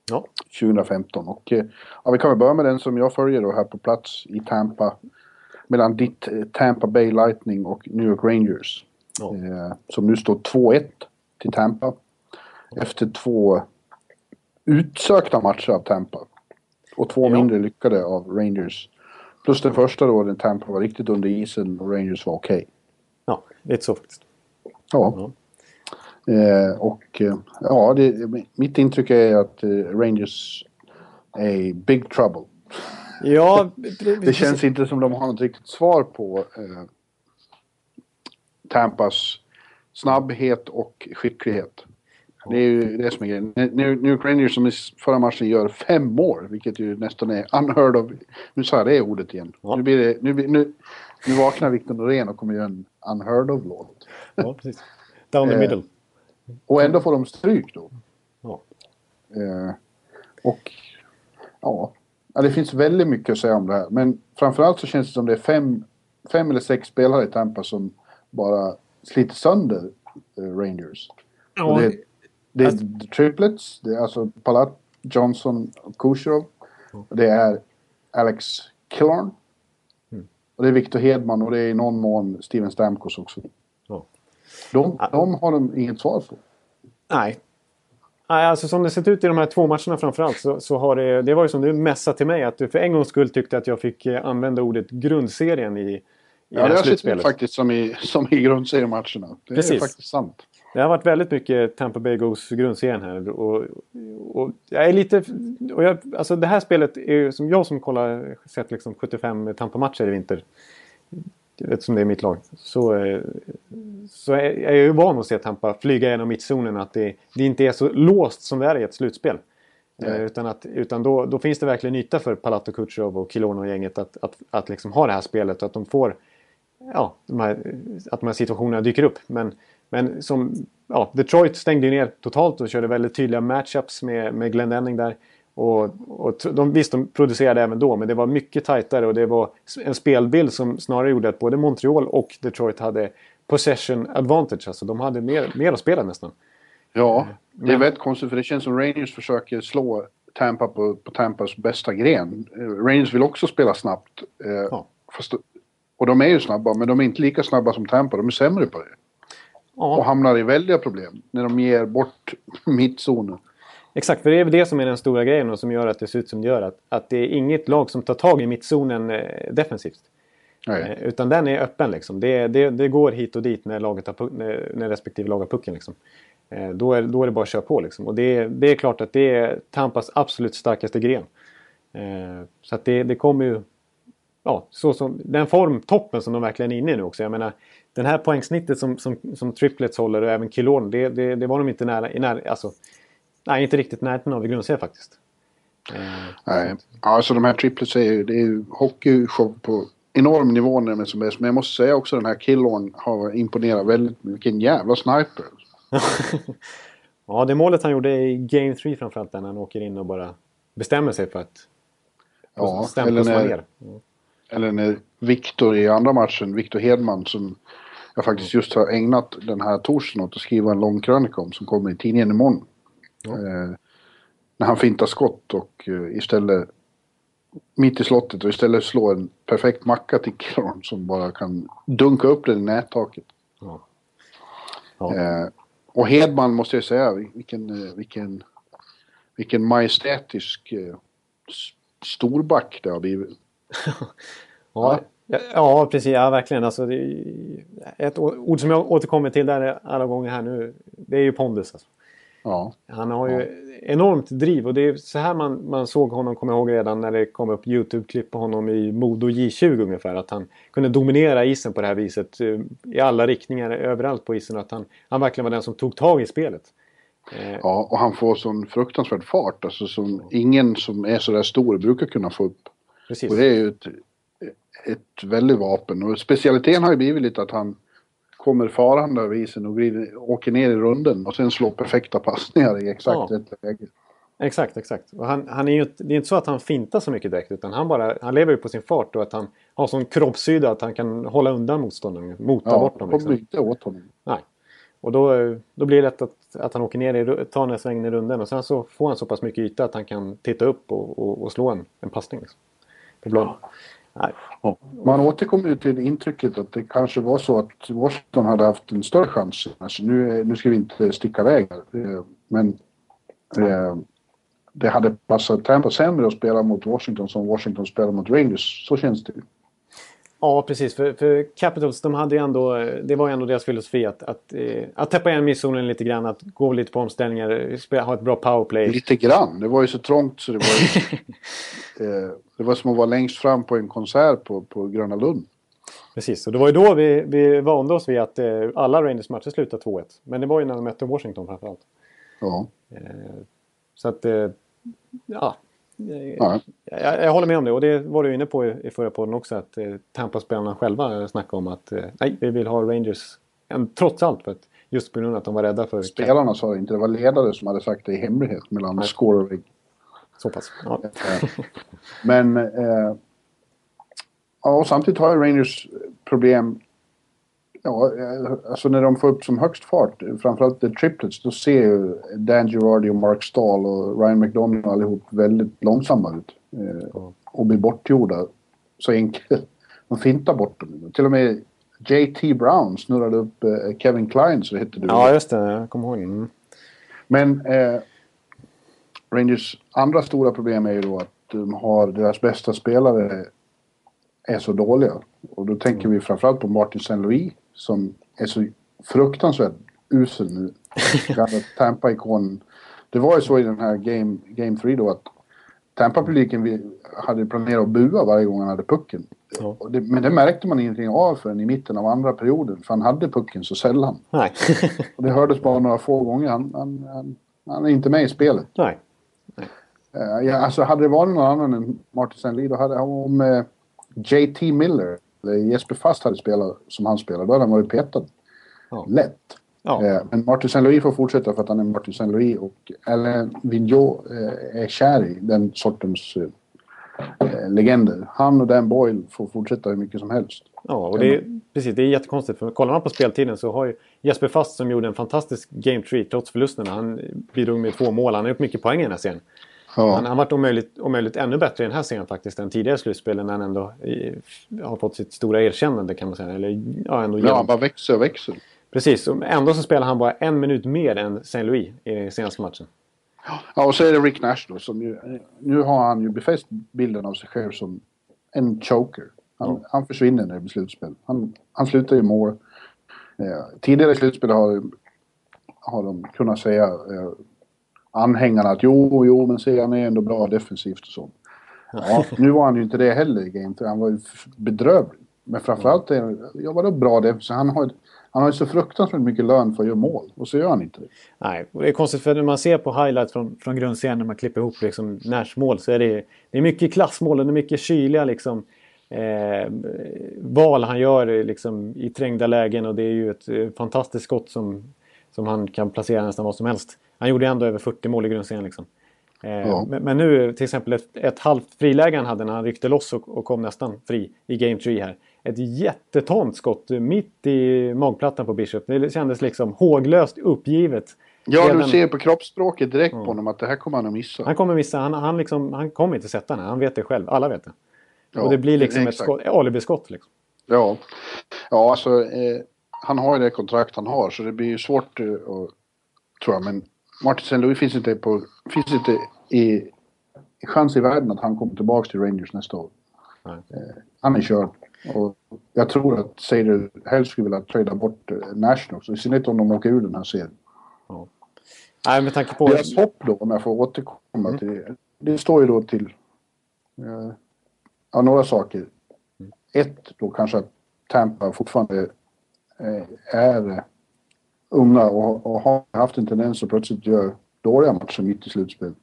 Ja. 2015. Och eh, ja, vi kan väl börja med den som jag följer då här på plats i Tampa. Mellan ditt Tampa Bay Lightning och New York Rangers. Ja. Eh, som nu står 2-1 till Tampa. Efter två utsökta matcher av Tampa. Och två Ja. mindre lyckade av Rangers. Plus den första då, när Tampa var riktigt under isen och Rangers var okej. ja, lite så faktiskt. Ja. Ja. Eh, och eh, ja, det, mitt intryck är att eh, Rangers är i big trouble. Ja, Det känns inte som de har något riktigt svar på eh, Tampas snabbhet och skicklighet. Det är ju det som är grejen. New New York Rangers som i förra matchen gör fem mål, vilket ju nästan är unheard of. Nu sa jag det ordet igen. Ja. Nu, blir det, nu, nu, nu vaknar Victor Norén och kommer göra en unheard of-låt. Ja, precis. Down the Eh, middle. Och ändå får de stryk då. Ja. Eh, och ja, ja, det finns väldigt mycket att säga om det här. Men framförallt så känns det som det är fem, fem eller sex spelare i Tampa som bara sliter sönder eh, Rangers. Ja, det, det är Alltså- triplets, det är alltså Palat, Johnson och Kucherov. Det är Alex Killorn. Mm. Och det är Victor Hedman och det är i någon mån Steven Stamkos också. Ja. De, de har de inget svar på. Nej. Nej, alltså som det sett ut i de här två matcherna framförallt så, så har det... Det var ju som du messade till mig att du för en gångs skull tyckte att jag fick eh, använda ordet grundserien i, i Ja, det här det har sett ut slutspelet. faktiskt som i, som i grundseriematcherna. Det är Precis. faktiskt sant. Det har varit väldigt mycket Tampa Bay Ghosts grundserien här. Och, och jag är lite... Och jag, alltså det här spelet är som jag som kollar, sett liksom 75 Tampa-matcher i vinter. Eftersom det är mitt lag. Så, eh, så är jag ju van att se Tampa flyga genom mittzonen. Att det, det inte är så låst som det är i ett slutspel. Eh, Utan, att, utan då, då finns det verkligen yta för Palat och Kutjerov och Kilorn och gänget att, att, att liksom ha det här spelet. Och att de får ja, de här, att de här situationerna dyker upp. Men, men som, ja, Detroit stängde ju ner totalt och körde väldigt tydliga matchups med, med Glendening där. Och, och de, visst, de producerade även då, men det var mycket tajtare och det var en spelbild som snarare gjorde att både Montreal och Detroit hade possession advantage. Alltså de hade mer, mer att spela nästan. Ja, det är väldigt konstigt för det känns som Rangers försöker slå Tampa på, på Tampas bästa gren. Rangers vill också spela snabbt. Eh, Ja. fast, och de är ju snabba, men de är inte lika snabba som Tampa. De är sämre på det. Och hamnar i väldiga problem när de ger bort mittzonen. exakt. För det är väl det som är den stora grejen och som gör att det ser ut som det gör. Att, att det är inget lag som tar tag i mittzonen eh, defensivt. Nej. Eh, Utan den är öppen liksom. Det, det, det går hit och dit när, laget har, när, när respektive lag har pucken. Liksom. Eh, Då, är, då är det bara att köra på. Liksom. Och det, det är klart att det är Tampas absolut starkaste gren. Så att det, det kommer ju... Ja, så som, den formtoppen som de verkligen är inne i nu också. Jag menar, den här poängsnittet som, som, som triplets håller och även Kilorn, det, det, det var de inte nära, i nära alltså, Nej, inte riktigt närheten av i grundserien faktiskt. Eh, Nej. Alltså de här triplets är ju, det är ju hockeyshow på enorm nivå när de är som bäst. Men jag måste säga också den här Killorn har imponerat väldigt mycket. Vilken jävla sniper. Ja, det målet han gjorde i Game 3 framförallt när han åker in och bara bestämmer sig för att Ja, eller när, ner. Eller när Viktor i andra matchen, Viktor Hedman som jag faktiskt just har ägnat den här torsdagen åt att skriva en lång krönika om som kommer i tidningen imorgon. Eh, när han fintar skott och eh, istället mitt i slottet och istället slår en perfekt macka till Killorn som bara kan dunka upp den i nättaket. Ja. Ja. Eh, och Hedman måste jag säga, vilken, eh, vilken, vilken majestätisk eh, storback det har blivit. Ja, ja, ja, precis. Ja, verkligen. Alltså, det ett ord som jag återkommer till där alla gånger här nu. Det är ju pondus. Alltså. Ja, Han har ju enormt driv och det är så här man, man såg honom, kommer jag ihåg redan när det kom upp YouTube-klipp på honom i Modo J20 ungefär. Att han kunde dominera isen på det här viset eh, i alla riktningar överallt på isen. Att han, han verkligen var den som tog tag i spelet. Eh, ja, och han får sån fruktansvärd fart alltså som ingen som är så där stor brukar kunna få upp. Precis. Och det är ju ett, ett väldigt vapen. Och specialiteten har ju blivit lite att han kommer farande över isen och glider, åker ner i runden och sen slår perfekta passningar i exakt Ja. rätt läge. Exakt, exakt. Och han, han är ju, det är inte så att han fintar så mycket direkt utan han, bara, han lever ju på sin fart och att han har sån kroppshydda att han kan hålla undan motståndaren, mota Ja, bort dem. kommer Liksom. inte åt honom. Nej. Och då, då blir det lätt att, att han åker ner, i, tar den svängen i runden och sen så får han så pass mycket yta att han kan titta upp och, och, och slå en, en passning. Liksom. På blad. Nej. Ja. Man återkommer till intrycket att det kanske var så att Washington hade haft en större chans. Alltså nu, nu ska vi inte sticka iväg här. eh, Men eh, det hade passat Tampa sämre att spela mot Washington som Washington spelar mot Rangers. Så känns det ju. Ja, precis. För, för Capitals, de hade ju ändå, det var ju ändå deras filosofi att, att, eh, att täppa igen misszonen lite grann, att gå lite på omställningar, ha ett bra powerplay. Lite grann. Det var ju så trångt så det var ju, eh, Det var som att vara längst fram på en konsert på, på Gröna Lund. Precis, och det var ju då vi, vi vande oss vid att eh, alla Rangers matcher slutade 2-1. Men det var ju när de mötte Washington framförallt. Ja. Så att, ja. Eh, Ja. Jag, jag håller med om det och det var du inne på i, i förra podden också att eh, Tampa-spelarna själva snackade om att eh, nej, vi vill ha Rangers en, trots allt för att just på grund av att de var rädda för Spelarna sa det inte. Det var ledare som hade sagt det i hemlighet mellan Nej. score och vägg. så pass. Ja. Eh, Men eh, ja, och samtidigt har ju Rangers problem. Ja, alltså när de får upp som högst fart, framförallt the triplets, då ser ju Dan Girardi och Mark Stahl och Ryan McDonald allihop väldigt långsamma ut. Ja. och blir bortgjorda så enkelt. De fintar bort dem. Till och med JT Brown snurrade upp eh, Kevin Klein så hette du. ja, just det. Jag kommer ihåg. Mm. Men eh, Rangers andra stora problem är ju då att de har deras bästa spelare är så dåliga. Och då tänker vi framförallt på Martin St. Som är så fruktansvärt usel nu. Gamla Tampa-ikonen. Det var ju så i den här Game, game 3 då att Tampa-publiken hade planerat att bua varje gång han hade pucken. Ja. Det, men det märkte man ingenting av förrän i mitten av andra perioden. För han hade pucken så sällan. Nej. Och det hördes bara några få gånger. Han, han, han, han är inte med i spelet. Nej. Eh, ja, alltså hade det varit någon annan än Martin St. Lee, då hade han om eh, JT Miller, Jesper Fast hade spelat som han spelade, då hade han varit petad. Ja. Lätt. Ja. Eh, men Martin St. Louis får fortsätta för att han är Martin St. Louis och Alain Vigneault eh, är kär i den sortens eh, legender. Han och Dan Boyle får fortsätta hur mycket som helst. Ja, och det är, precis, det är jättekonstigt. För kollar man på speltiden så har ju Jesper Fast som gjorde en fantastisk Game 3 trots förlusterna. Han bidrog med två mål. Han har gjort mycket poäng i den här serien. Ja. Han har varit om möjligt, om möjligt ännu bättre i den här serien faktiskt än tidigare slutspelen när han ändå i, har fått sitt stora erkännande kan man säga. Eller, ja, ändå Ja, han bara växer och växer. Precis, och ändå så spelar han bara en minut mer än St. Louis i den senaste matchen. Ja, och så är det Rick Nash då som ju, nu har han ju befäst bilden av sig själv som en choker. Han, han försvinner när det blir slutspel. Han, han slutar i mål. Eh, tidigare slutspel har, har de kunnat säga eh, anhängarna att jo, jo, men se han är ändå bra defensivt och så. Ja, nu var han ju inte det heller i game 3. Han var ju bedrövlig. Men framförallt är ja vadå bra defensivt? Han har han har ju så fruktansvärt mycket lön för att göra mål och så gör han inte det. Nej, och det är konstigt för när man ser på highlights från, från grundserien när man klipper ihop liksom Nashs mål så är det, det är mycket klassmål och det är mycket kyliga liksom, eh, val han gör liksom, i trängda lägen och det är ju ett eh, fantastiskt skott som, som han kan placera nästan vad som helst. Han gjorde ändå över 40 mål i grundserien. Liksom. Eh, Ja. men, men nu till exempel ett, ett halvt friläge han hade när han ryckte loss och, och kom nästan fri i Game 3 här. Ett jättetamt skott mitt i magplattan på Bishop. Det kändes liksom håglöst uppgivet. Ja, Redan- du ser på kroppsspråket direkt på honom att det här kommer han att missa. Han kommer missa. Han, han, liksom, han kommer inte sätta den. här. Han vet det själv. Alla vet det. Ja, och det blir liksom ett exakt. skott, alibiskott. Liksom. Ja, ja alltså eh, han har ju det kontrakt han har så det blir ju svårt eh, att, tror jag. Men Martin St. Louis finns inte, på, finns inte i chans i världen att han kommer tillbaka till Rangers nästa år. Nej. Eh, han är körd. Och jag tror att Seider helst skulle vilja trada bort eh, också. I synnerhet om de åker ur den här serien. Nej, med tanke på... Deras hopp då, om jag får återkomma till det. Det står ju då till eh, ja, några saker. Ett då kanske att Tampa fortfarande eh, är unga och, och har haft en tendens att plötsligt göra dåliga matcher mitt i slutspel.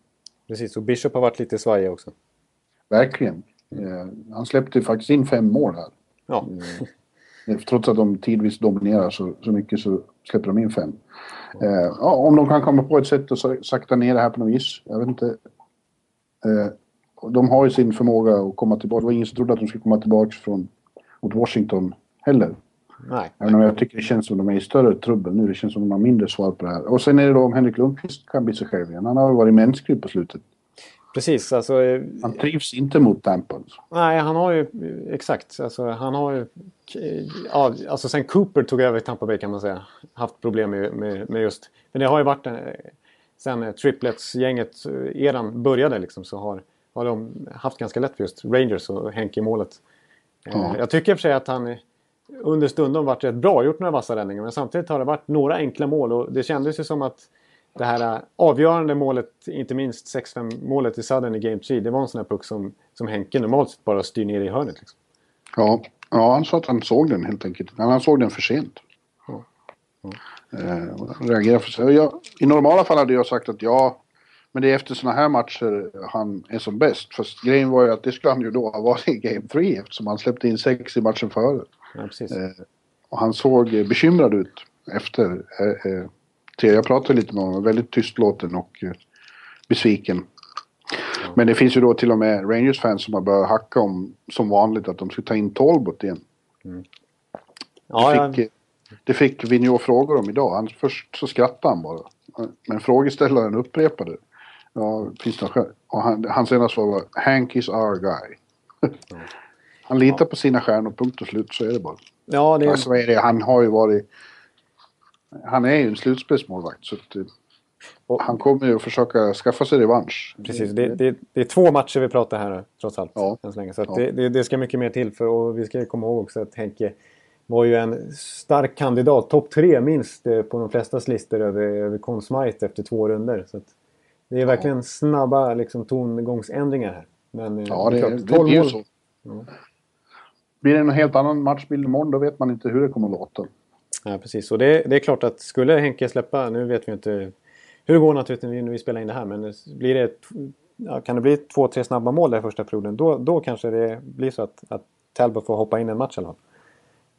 Precis, och Bishop har varit lite svajig också. Verkligen. Eh, han släppte faktiskt in fem mål här. Ja, Eh, Trots att de tidvis dominerar så, så mycket så släpper de in fem. Eh, om de kan komma på ett sätt att sakta ner det här på något vis. Jag vet inte. Eh, de har ju sin förmåga att komma tillbaka. Det var ingen som trodde att de skulle komma tillbaka från, mot Washington heller. Nej. Även om jag tycker det känns som de är i större trubbel nu. Det känns som de har mindre svar på det här. Och sen är det då om Henrik Lundqvist kan bli sig själv igen. Han har väl varit mänsklig på slutet. Precis, alltså... eh, Han trivs inte mot Tampa. alltså. Nej, han har ju... Exakt. Alltså, han har ju... Ja, alltså sen Cooper tog över Tampa Bay kan man säga. Haft problem med, med, med just... Men det har ju varit... eh, Sen eh, triplets-gänget, eh, eran började liksom, så har, har de haft ganska lätt för just Rangers och Henke i målet. Eh, Ja. Jag tycker i och för sig att han eh, under stundom varit rätt bra, gjort några vassa räddningar. Men samtidigt har det varit några enkla mål och det kändes ju som att det här eh, avgörande målet, inte minst 6-5 målet i Sudden i Game 3, det var en sån här puck som, som Henke normalt sett bara styr ner i hörnet. Liksom. Ja, ja, han sa att han såg den helt enkelt. Men han såg den för sent. Ja. Eh, och reagerade för sent. Jag, I normala fall hade jag sagt att ja, men det är efter såna här matcher han är som bäst. Fast grejen var ju att det skulle han ju då ha varit i Game 3 eftersom han släppte in sex i matchen före. Ja. Eh, och han såg bekymrad ut efter. Eh, eh, jag pratade lite med honom, väldigt tystlåten och eh, besviken. Men det finns ju då till och med Rangers-fans som har börjat hacka om, som vanligt, att de ska ta in Talbot igen. ja, det, ja, fick, det fick Vigneault frågor om idag. Han, först så skrattade han bara. Men frågeställaren upprepade. Ja, finns det? Och han, hans senaste svar var Hank is our guy. Han litar på sina stjärnor, punkt och slut. Så är det bara. ja, det är, Alltså är det? Han har ju varit... Han är ju en slutspelsmålvakt så att, eh, Och- han kommer ju att försöka skaffa sig revansch. Precis, det, det, det är två matcher vi pratar här trots allt. Ja. Än så länge. Så Ja. det, det, det ska mycket mer till för och vi ska ju komma ihåg också att Henke var ju en stark kandidat, topp tre minst eh, på de flestas listor över, över Conn Smythe efter två runder. Så det är verkligen snabba liksom, tongångsändringar här. Men eh, Ja, det, klart, det, det 12 blir ju så. Ja. Blir det en helt annan matchbild imorgon då vet man inte hur det kommer att låta. Ja, precis. Och det, det är klart att skulle Henke släppa, nu vet vi inte hur det går naturligtvis när vi spelar in det här, men blir det ja, kan det bli två, tre snabba mål där i första perioden, då, då kanske det blir så att, att Talbot får hoppa in en match eller vad.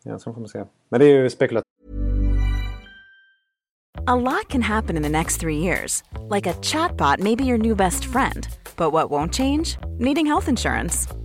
Ja, så får man säga. Men det är ju spekulativt. A lot can happen in the next three years. Like a chatbot may be your new best friend. But what won't change? Needing health insurance.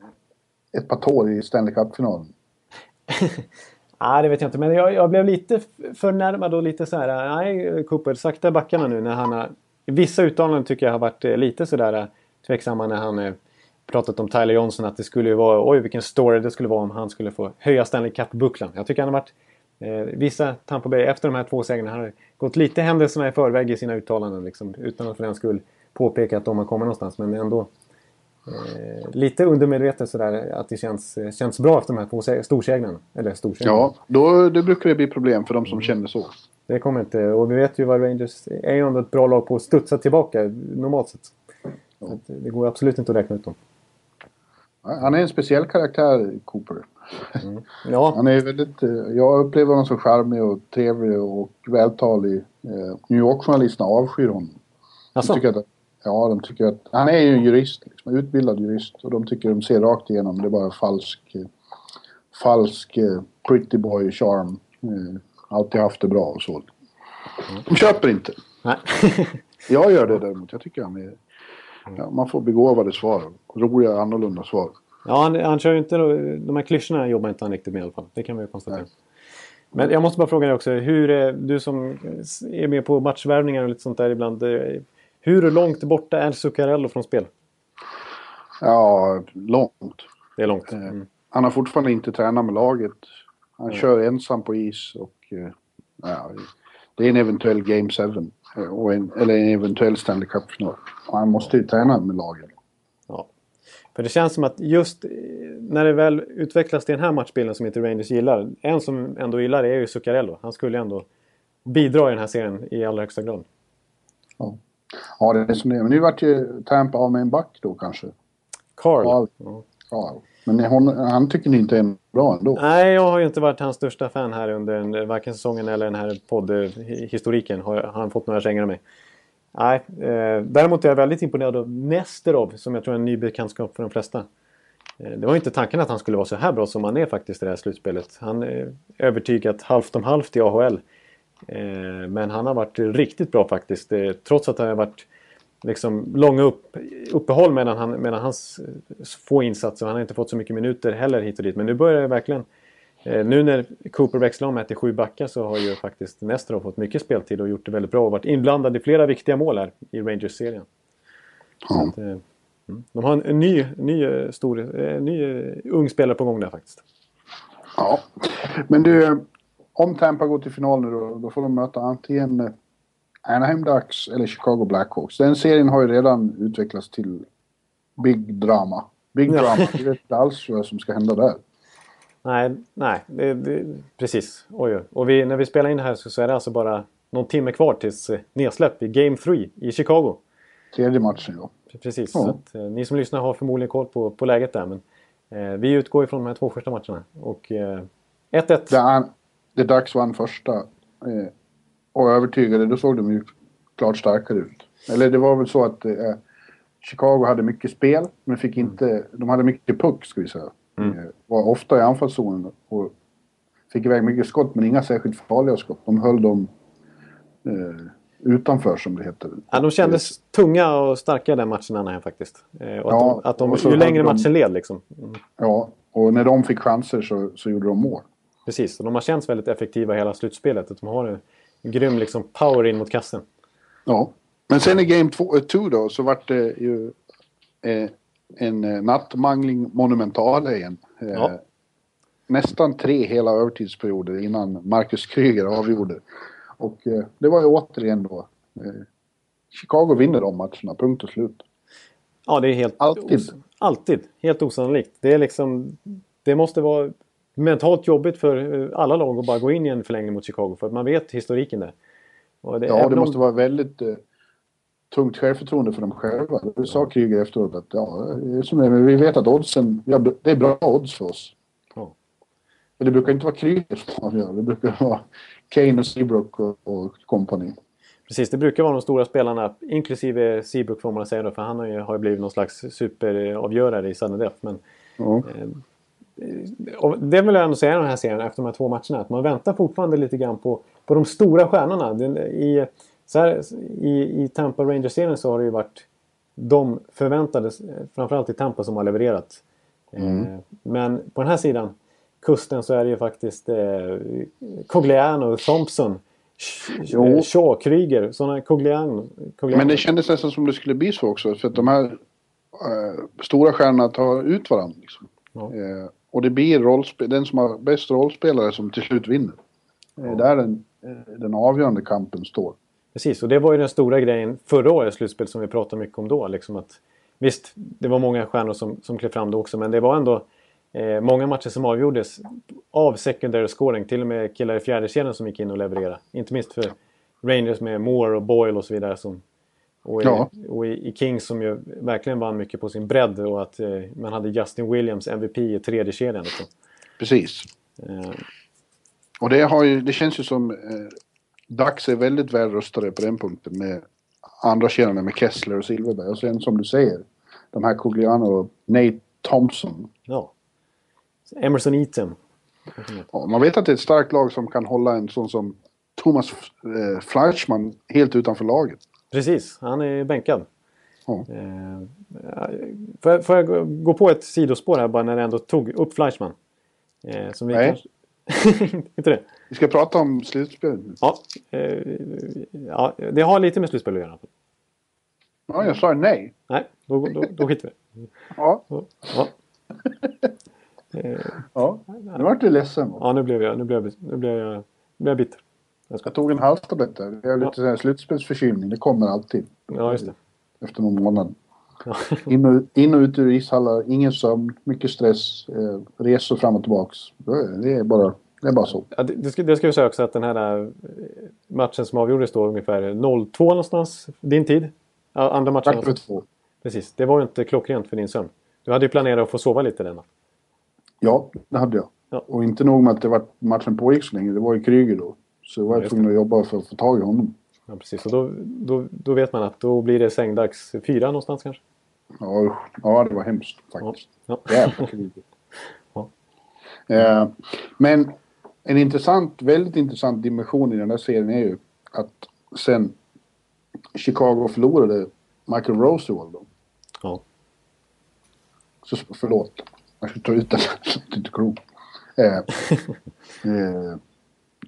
ett par tår i Stanley Cup-finalen. Nej, det vet jag inte. Men jag, jag blev lite förnärmad och lite så här. Nej, Cooper, sakta backarna nu när han har... Vissa uttalanden tycker jag har varit eh, lite sådär eh, tveksamma när han eh, pratat om Tyler Johnson. Att det skulle ju vara... Oj, vilken story det skulle vara om han skulle få höja Stanley Cup-bucklan. Jag tycker han har varit... Eh, vissa Tampa Bay efter de här två segrarna har gått lite händelserna i förväg i sina uttalanden. Liksom, utan att för den skull påpeka att de har kommit någonstans. Men ändå eh, lite undermedvetet sådär att det känns, känns bra efter de här två se- storsegrarna. Eller storsegrarna. Ja, då det brukar det bli problem för de som känner så. Det kommer inte. Och vi vet ju vad Rangers är ju ändå ett bra lag på att studsa tillbaka normalt sett. Att det går absolut inte att räkna ut dem. Han är en speciell karaktär, Cooper. Ja, Han är väldigt, eh, jag upplever honom som charmig och trevlig och vältalig. Eh, New York-journalisterna avskyr honom. Alltså, tycker att, ja, de tycker att han är ju en jurist, liksom, utbildad jurist. Och de tycker de ser rakt igenom. Det är bara falsk, eh, falsk eh, pretty boy charm. Eh, alltid haft det bra och så. De köper inte. nej. Jag gör det däremot. Jag tycker han är... Ja, man får begåvade svar. Roliga, annorlunda svar. ja, han, han kör ju inte de här klyschorna jobbar inte han riktigt med i alla fall. Det kan vi ju konstatera. Nej. Men jag måste bara fråga dig också. Hur, är- du som är med på matchvärvningar och lite sånt där ibland. Hur långt borta är Zuccarello från spel? Ja, långt. Det är långt. Eh, Mm. Han har fortfarande inte tränat med laget. Han kör ensam på is och... eh, Ja, det är en eventuell Game 7. eh, en, eller en eventuell Stanley Cup-final. Han måste ju träna med laget. Ja. För det känns som att just när det väl utvecklas till den här matchbilden som inte Rangers gillar. En som ändå gillar det är ju Zuccarello. Han skulle ändå bidra i den här serien i allra högsta grad. Ja, ja det är som det är. Men nu vart ju Tampa av med en back då kanske. Carl. Ja. Ja. Men hon, han tycker ni inte är bra ändå. Nej, jag har ju inte varit hans största fan här under en, varken säsongen eller den här poddhistoriken. Har, har han fått några kängor av mig. Nej, eh, däremot är jag väldigt imponerad av Nesterov som jag tror är en ny bekantskap för de flesta. Eh, det var ju inte tanken att han skulle vara så här bra som han är faktiskt i det här slutspelet. Han är övertygat halvt om halvt i AHL. Eh, men han har varit riktigt bra faktiskt. Eh, trots att det har varit liksom långa upp, uppehåll mellan, han, mellan hans eh, få insatser. Han har inte fått så mycket minuter heller hit och dit. Men nu börjar det verkligen... Nu när Cooper växlar om till sju backar så har ju faktiskt Nestor fått mycket speltid och gjort det väldigt bra och varit inblandad i flera viktiga mål här i Rangers-serien. Ja. Mm. De har en, en ny, ny, stor, ny ung spelare på gång där faktiskt. Ja. Men du, om Tampa går till final nu då, då får de möta antingen eh, Anaheim Ducks eller Chicago Blackhawks. Den serien har ju redan utvecklats till Big Drama. Big Ja. Drama. Jag vet inte alls vad som ska hända där. Nej, nej det, det, precis. Oj, oj. Och vi, när vi spelar in det här så, så är det alltså bara någon timme kvar tills eh, nedsläpp i Game 3 i Chicago. Tredje matchen ja. Precis. Ja. Så att, eh, ni som lyssnar har förmodligen koll på, på läget där. Men eh, vi utgår ifrån de här två första matcherna. Och eh, 1-1. Det Ducks vann första eh, och övertygade, då såg de ju klart starkare ut. Eller det var väl så att eh, Chicago hade mycket spel, men fick inte... De hade mycket puck, ska vi säga. Mm. Eh, var ofta i anfallszonen och fick iväg mycket skott, men inga särskilt farliga skott. De höll dem eh, utanför, som det heter. Ja, de kändes tunga och starka den matchen Anaheim faktiskt. Eh, och att Ja, de, att de, ju längre de- matchen led liksom. Mm, Ja, och när de fick chanser så, så gjorde de mål. Precis. Och de har känts väldigt effektiva hela slutspelet. Att de har en grym liksom, power in mot kassen. Ja. Men sen i Game 2 då så vart det ju eh, en eh, nattmangling monumental igen. Eh, Ja. Nästan tre hela övertidsperioder innan Marcus Kryger avgjorde. Och eh, det var ju återigen då eh, Chicago vinner de matcherna, punkt och slut. Ja, det är helt... Alltid. Alltid. Helt osannolikt. Det är liksom... Det måste vara mentalt jobbigt för eh, alla lag att bara gå in i en förlängning mot Chicago. För att man vet historiken där. Det, Ja, det om- måste vara väldigt eh, tungt självförtroende för dem själva. Det sa Kryger efteråt att ja, som vi vet att oddsen, ja, det är bra odds för oss. Ja. Men det brukar inte vara Kryger som avgör, det brukar vara Kane och Seabrook och, och company. Precis, det brukar vara de stora spelarna, inklusive Seabrook får man säga då, för han har ju, har blivit någon slags superavgörare i sudden death. Men Ja. och det vill jag ändå säga i den här serien efter de här två matcherna. Att man väntar fortfarande lite grann på, på de stora stjärnorna. I, så här, i, I Tampa Rangers-serien så har det ju varit de förväntade, framförallt i Tampa, som har levererat. Eh, men på den här sidan kusten så är det ju faktiskt eh, Cogliano, Thompson, Jo. Shaw, Kryger. Sådana Cogliano. Cogliano. Men det kändes nästan som det skulle bli så också, för att de här eh, stora stjärnorna tar ut varandra. Liksom. Ja. Eh, och det blir rollspe- den som har bäst rollspelare som till slut vinner. Eh, där den, den avgörande kampen står. Precis, och det var ju den stora grejen förra årets slutspel som vi pratade mycket om då. Liksom att, visst, det var många stjärnor som, som klev fram då också, men det var ändå eh, många matcher som avgjordes av secondary scoring. Till och med killar i fjärde kedjan som gick in och levererade. Inte minst för Rangers med Moore och Boyle och så vidare. Som, och i, Ja. och i, i Kings som ju verkligen vann mycket på sin bredd och att eh, man hade Justin Williams MVP i tredje kedjan. Liksom. Precis. Eh, Och det, har ju, det känns ju som eh, Dax är väldigt väl rustade på den punkten med andra kedjorna med Kessler och Silverberg. Och sen som du säger, de här Cogliano och Nate Thompson. ja. Emerson Eaton. Ja, man vet att det är ett starkt lag som kan hålla en sån som Thomas eh, Fleischmann helt utanför laget. Precis, han är bänkad. Eh, får, jag, får jag gå- på ett sidospår här bara när jag ändå tog upp Fleischmann? Eh, som vi Nej. kanske... inte det? Vi ska prata om slutspelet nu. Ja, eh, ja, det har lite med slutspel att göra. Ja, jag sa nej. Nej, då, då, då skiter vi Ja, ja. Ja. nu vart du ledsen. ja, nu blev jag, nu blev jag, nu blev jag, nu blev jag bitter. Jag tog en halstablett där. Jag har lite här slutspelsförkylning. Det kommer alltid. Ja, just det. Efter någon månad. Ja. In och, in och ut ur ishallar, ingen sömn, mycket stress, eh, resor fram och tillbaks. Det är- är bara Det är bara så. Ja, det, det, ska, det ska vi säga också att den här eh, matchen som avgjordes då ungefär 0-2 någonstans, din tid. Ja, andra matchen. För två. Precis, det var ju inte klockrent för din sömn. Du hade ju planerat att få sova lite denna. Ja, det hade jag. Ja. Och inte nog med att det var, matchen pågick så länge, det var ju Kryger då. Så jag var Ja, tvungen att jobba för att få tag i honom. Ja, precis. Och då, då, då vet man att då blir det sängdags fyra någonstans kanske. Ja, ja det var hemskt faktiskt. Ja. Jävla Kryger. Ja. Eh, men en intressant, väldigt intressant dimension i den där serien är ju att sen Chicago förlorade Michael Rosewall då. Ja. Så, förlåt. Jag ska ta ut den. Det är inte klokt. Eh, eh,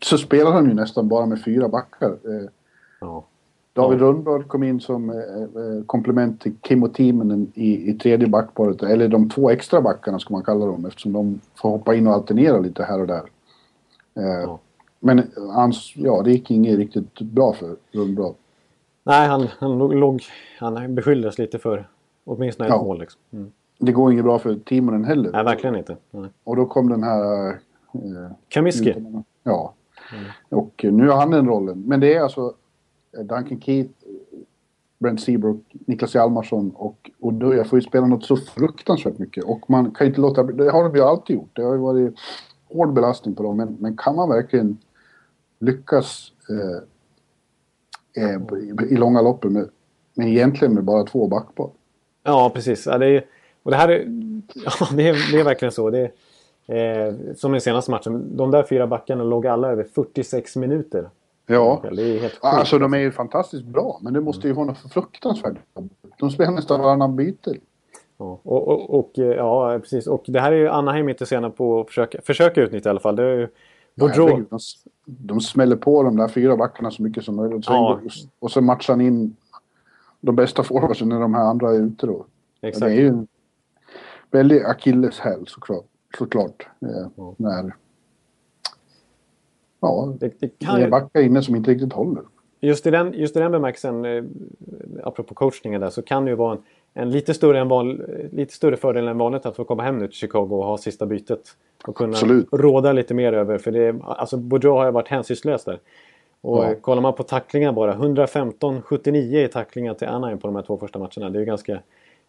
så spelade han ju nästan bara med fyra backar. Eh, Ja. David. Rundblad kom in som eh, eh, komplement till Kimmo Timonen i, i tredje backparet. Eller de två extra backarna ska man kalla dem eftersom de får hoppa in och alternera lite här och där. Ja. Men hans, ja, det gick inget riktigt bra för Rundblad. Nej, han, han låg... Han beskylldes lite för åtminstone ett Ja. mål. Liksom. Mm. Det går inget bra för Timonen heller. Nej, verkligen inte. Nej. Och då kom den här... Eh, Kamiski. Ja. Mm. Och nu har han den rollen. Men det är alltså eh, Duncan Keith, eh, Brent Seabrook, Niklas Hjalmarsson och Oduya får ju spela något så fruktansvärt mycket. Och man kan ju inte låta... Det har de ju alltid gjort. Det har ju varit hård belastning på dem. Men, men kan man verkligen lyckas eh, eh, i, långa loppen med, med egentligen med bara två backpar? Ja, precis. Ja, det är, och det här är, ja, det är, det är verkligen så. Det är, eh, som i senaste matchen. De där fyra backarna låg alla över 46 minuter. Ja. Det är helt. Alltså de är ju fantastiskt bra, men det måste ju vara något fruktansvärt. De spelar nästan varannan byte. Ja, och, och, och, eh, ja, precis. Och det här är ju Anaheim inte sena på att försöka, försöka utnyttja i alla fall. Det är ju Boudreau. Herregud, De, de smäller på de där fyra backarna så mycket som möjligt. Ja. och så matchar han in de bästa forwardsen när de här andra är ute då. Exakt. Det är ju en väldig akilleshäl såklart. Såklart eh, Ja. när ja, Det, det kan ju, backar inne som inte riktigt håller. just, i den, just i den bemärkelsen, eh, apropå coachningen där, så kan det ju vara en, en lite, större än van, lite större fördel än vanligt att få komma hem nu till Chicago och ha sista bytet. Och kunna Absolut. råda lite mer över, för det, alltså Boudreau har ju varit hänsynslös där. Och Ja. eh, kollar man på tacklingar bara, 115-79 i tacklingar till Anaheim på de här två första matcherna. Det är ju ganska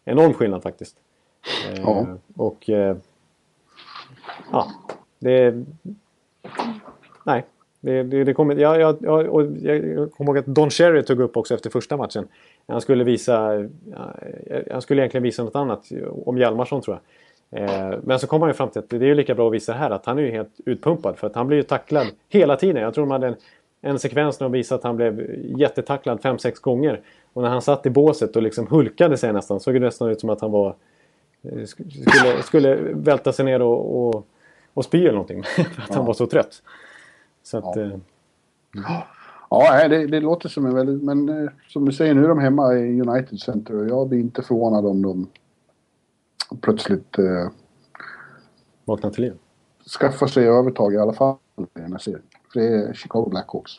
enorm skillnad faktiskt. Eh, Ja. Och eh, ja, det... Nej, det, det, det kommer... Jag, jag, jag, jag kommer ihåg att Don Cherry tog upp också efter första matchen. Han skulle visa... Han skulle egentligen visa något annat om Hjalmarsson tror jag. Eh, men så kom han ju fram till att det är ju lika bra att visa här att han är ju helt utpumpad. För att han blir ju tacklad hela tiden. Jag tror de hade en, en sekvens när de visade att han blev jättetacklad 5-6 gånger. Och när han satt i båset och liksom hulkade sig nästan såg det nästan ut som att han var eh, sk- Skulle, skulle välta sig ner och, och, och spy eller någonting. För att han Ja. var så trött. Så att... Ja. eh, Ja, nej, det, det låter som en väldigt... Men eh, som du säger, nu är de hemma i United Center och jag blir inte förvånad om de plötsligt eh, vakna till liv. skaffar sig övertag i alla fall i den här serien. För det är Chicago Blackhawks.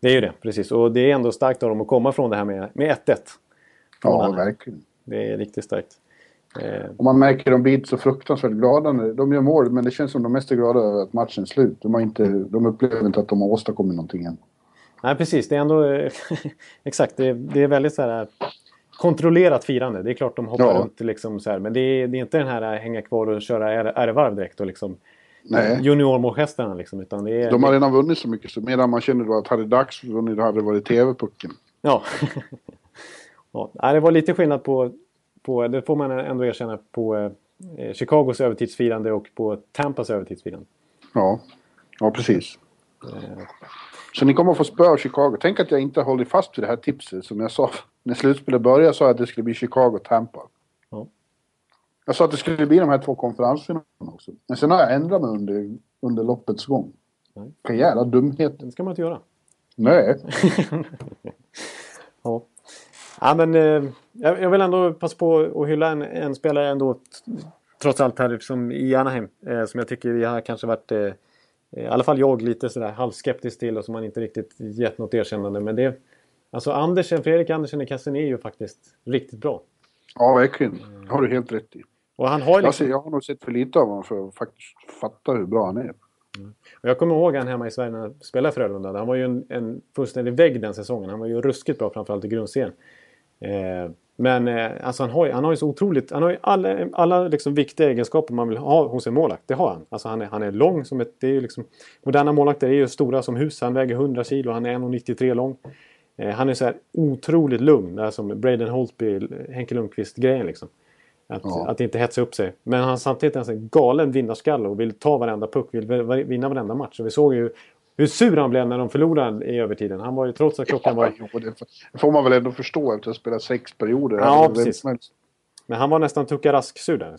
Det är ju det, precis. Och det är ändå starkt av dem att komma från det här med, med 1-1. Ja, verkligen. Det är riktigt starkt. Eh, Och man märker att de blir så fruktansvärt glada. när De gör mål, men det känns som de mest är glada över att matchen är slut. De, har inte, de upplever inte att de har åstadkommit någonting än. nej, precis. Det är ändå... exakt. Det är, det är väldigt så här kontrollerat firande. Det är klart de hoppar Ja. runt liksom så här. Men det är, det är inte den här hänga kvar och köra är- ärvarv direkt och liksom juniormålgesterna liksom. Utan det är... De har redan vunnit så mycket, så medan man känner då att hade Dags vunnit, hade det varit TV-pucken. Ja. ja. Det var lite skillnad på, på, det får man ändå erkänna, på eh, Chicagos övertidsfirande och på Tampas övertidsfirande. Ja, ja precis. Eh, Så ni kommer att få spö av Chicago. Tänk att jag inte håller fast vid det här tipset. Som jag sa när slutspelet började sa jag att det skulle bli Chicago-Tampa. Ja. Jag sa att det skulle bli de här två konferensfinalerna också. Men sen har jag ändrat mig under, under loppets gång. Vilka jävla dumheter. det ska man inte göra. Nej. Ja. Ja, men, eh, jag, jag vill ändå passa på att hylla en, en spelare ändå trots allt här som i Anaheim. Eh, som jag tycker vi har kanske varit, eh, i alla fall jag, lite sådär halvskeptisk till och som man inte riktigt gett något erkännande. Men det, alltså Andersen, Fredrik Andersen i kassen är ju faktiskt riktigt bra. Ja, verkligen. Det har du helt rätt i. Och han har Jag, liksom... ser, jag har nog sett för lite av honom för att faktiskt fatta hur bra han är. Och jag kommer ihåg han hemma i Sverige när han spelade Frölunda. Han var ju en, en fullständig vägg den säsongen. Han var ju ruskigt bra framförallt i grundserien. Eh, men eh, alltså han, har, han har ju så otroligt... Han har ju alla, alla liksom viktiga egenskaper man vill ha hos en målvakt. Det har han. Alltså han är, han är lång som ett... Det är ju liksom, moderna målvakter är ju stora som hus. Han väger 100 kilo. Han är 1,93 lång. Eh, han är så här otroligt lugn. Det är som Braden Holtby, Henke Lundqvist-grejen liksom. Att, ja. att inte hetsa upp sig. Men han samtidigt är en galen vinnarskalle och vill ta varenda puck, vill vinna varenda match. Och vi såg ju hur sur han blev när de förlorade i övertiden. Han var ju trots att klockan var... Ja, det får man väl ändå förstå efter att ha spelat sex perioder. Ja, precis. Men han var nästan Tucka Rask-sur där.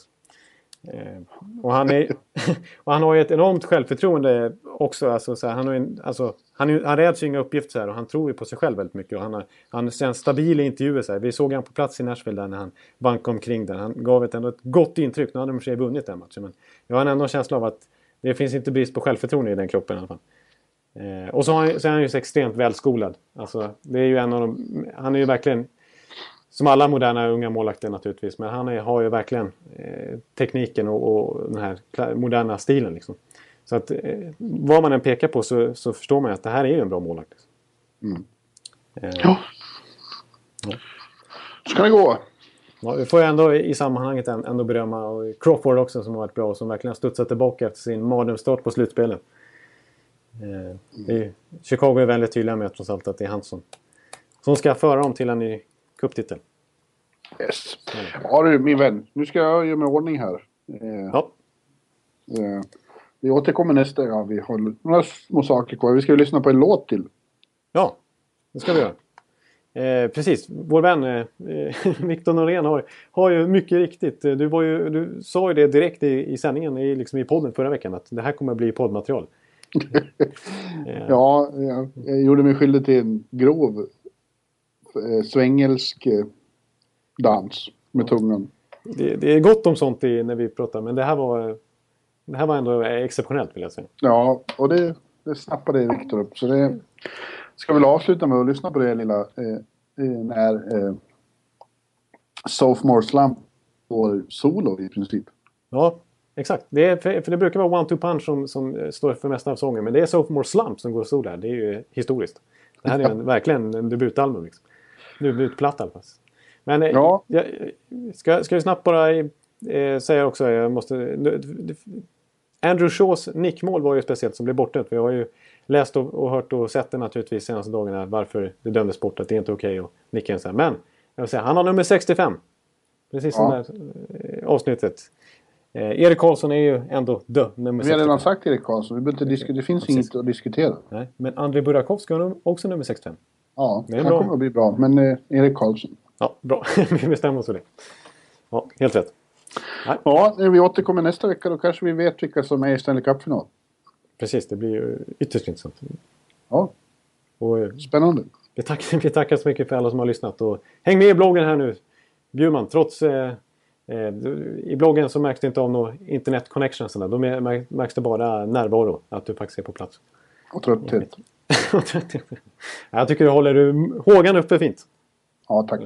Eh, och, han är, och han har ju ett enormt självförtroende också. Alltså, så här, han, har en, alltså, han, han räds ju inga uppgifter så här, och han tror ju på sig själv väldigt mycket. Och han, har, han är stabil i intervjuer. Så här. Vi såg honom på plats i Nashville där när han vankade omkring där. Han gav ett, ändå ett gott intryck. Nu hade de sig vunnit den matchen. Men jag har ändå en känsla av att det finns inte brist på självförtroende i den kroppen i alla fall. Eh, och så, han, så är han ju så extremt välskolad. Alltså, det är ju en av de, han är ju verkligen som alla moderna unga målvakter naturligtvis. Men han är, har ju verkligen eh, tekniken och, och, den här moderna stilen. Liksom. Så att eh, vad man än pekar på så, så, förstår man att det här är ju en bra målvakt. Mm. Eh, ja. ja. Så kan det gå. Ja, vi får ju ändå i sammanhanget ändå berömma Crawford också som har varit bra och som verkligen har studsat tillbaka efter sin mardrömsstart på slutspelet. Eh, Chicago är väldigt tydliga med trots allt att det är han som, som ska föra dem till en ny cuptitel. Yes. Ja du min vän, nu ska jag göra mig ordning här. Eh, ja. Eh, vi återkommer nästa gång. Vi har några små saker kvar. Vi ska lyssna på en låt till. Ja, det ska vi göra. Eh, precis, vår vän eh, Viktor Norén har, har ju mycket riktigt, du, ju, du sa ju det direkt i, i sändningen, i, liksom i podden förra veckan, att det här kommer att bli poddmaterial. Ja, jag, jag, gjorde mig skyldig till en grov eh, svängelsk eh, dans med tungan. Det, det, är gott om sånt i, när vi pratar, men det här var, det här var ändå exceptionellt vill jag säga. Ja, och det, det snappade Viktor upp. Så det ska väl avsluta med att lyssna på det lilla eh, eh när eh, Sophomore Slump får solo i princip. Ja, exakt. Det är, för, för det brukar vara One-Two Punch som, som står för mesta av sången. Men det är Sophomore Slump som går solo här. Det är ju historiskt. Det här är en, verkligen en debutalbum. Liksom. Debutplatta i alla fall. Men eh, ja. jag, ska, ska jag snabbt bara eh, säga också, jag måste... Andrew Shaws nickmål var ju speciellt som blev bortdömt. Vi har ju läst och, och, hört och sett det naturligtvis senaste dagarna varför det dömdes bort. Att det är inte okej okay att nicka en sån här. Men jag vill säga, han har nummer 65. Precis som ja. det här eh, avsnittet. Eh, Erik Karlsson är ju ändå dö, nummer 65. Vi har redan sagt Erik Karlsson. Vi behöver inte diskutera. Det finns Precis. inget att diskutera. Nej, men Andrei Burakovsky har också nummer 65. Ja, det, det kommer att bli bra. Men eh, Erik Karlsson. Ja, bra. vi bestämmer oss för det. Ja, helt rätt. Nej. Ja, när vi återkommer nästa vecka då kanske vi vet vilka som är i Stanley Cup-final. Precis, det blir ju ytterst intressant. Ja, och, eh, spännande. Vi tackar, vi tackar så mycket för alla som har lyssnat. Och häng med i bloggen här nu, Bjurman. Trots eh, eh, i bloggen så märks det inte av några internet connections. Då märks det bara närvaro, att du faktiskt är på plats. Och trötthet. Jag tycker du håller hågan uppe fint. Ja, tack.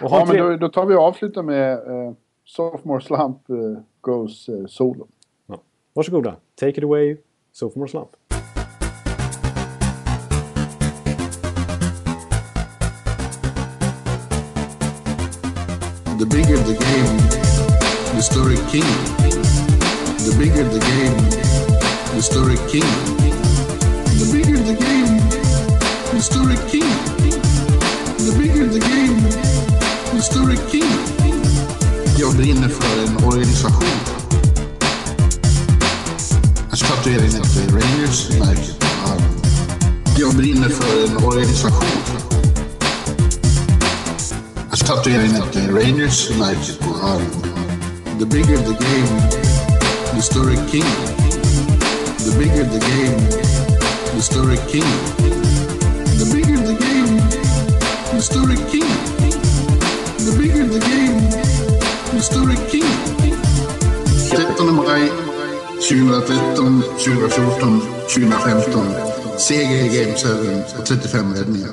Ja, men då, då, tar vi och avslutar med uh, Sophomore Slump uh, Goes uh, Solo. Ja. Varsågoda. Take it away, Sophomore Slump. The bigger the game, the story king. The bigger the game, the story king. The bigger the game, the story king. The bigger the game, the större king. Jag brinner för en organisation. Jag ska tatuera in ett Rangers-märke på armen. Jag brinner för en organisation. Jag in ett Rangers-märke på armen. The bigger the game, the större king. The bigger the game, the större king. The bigger the game, Mystery King. The bigger the game, Mystery King. 13 maj 2013, 2014, 2015. Seger i Game 7 och 35 räddningar.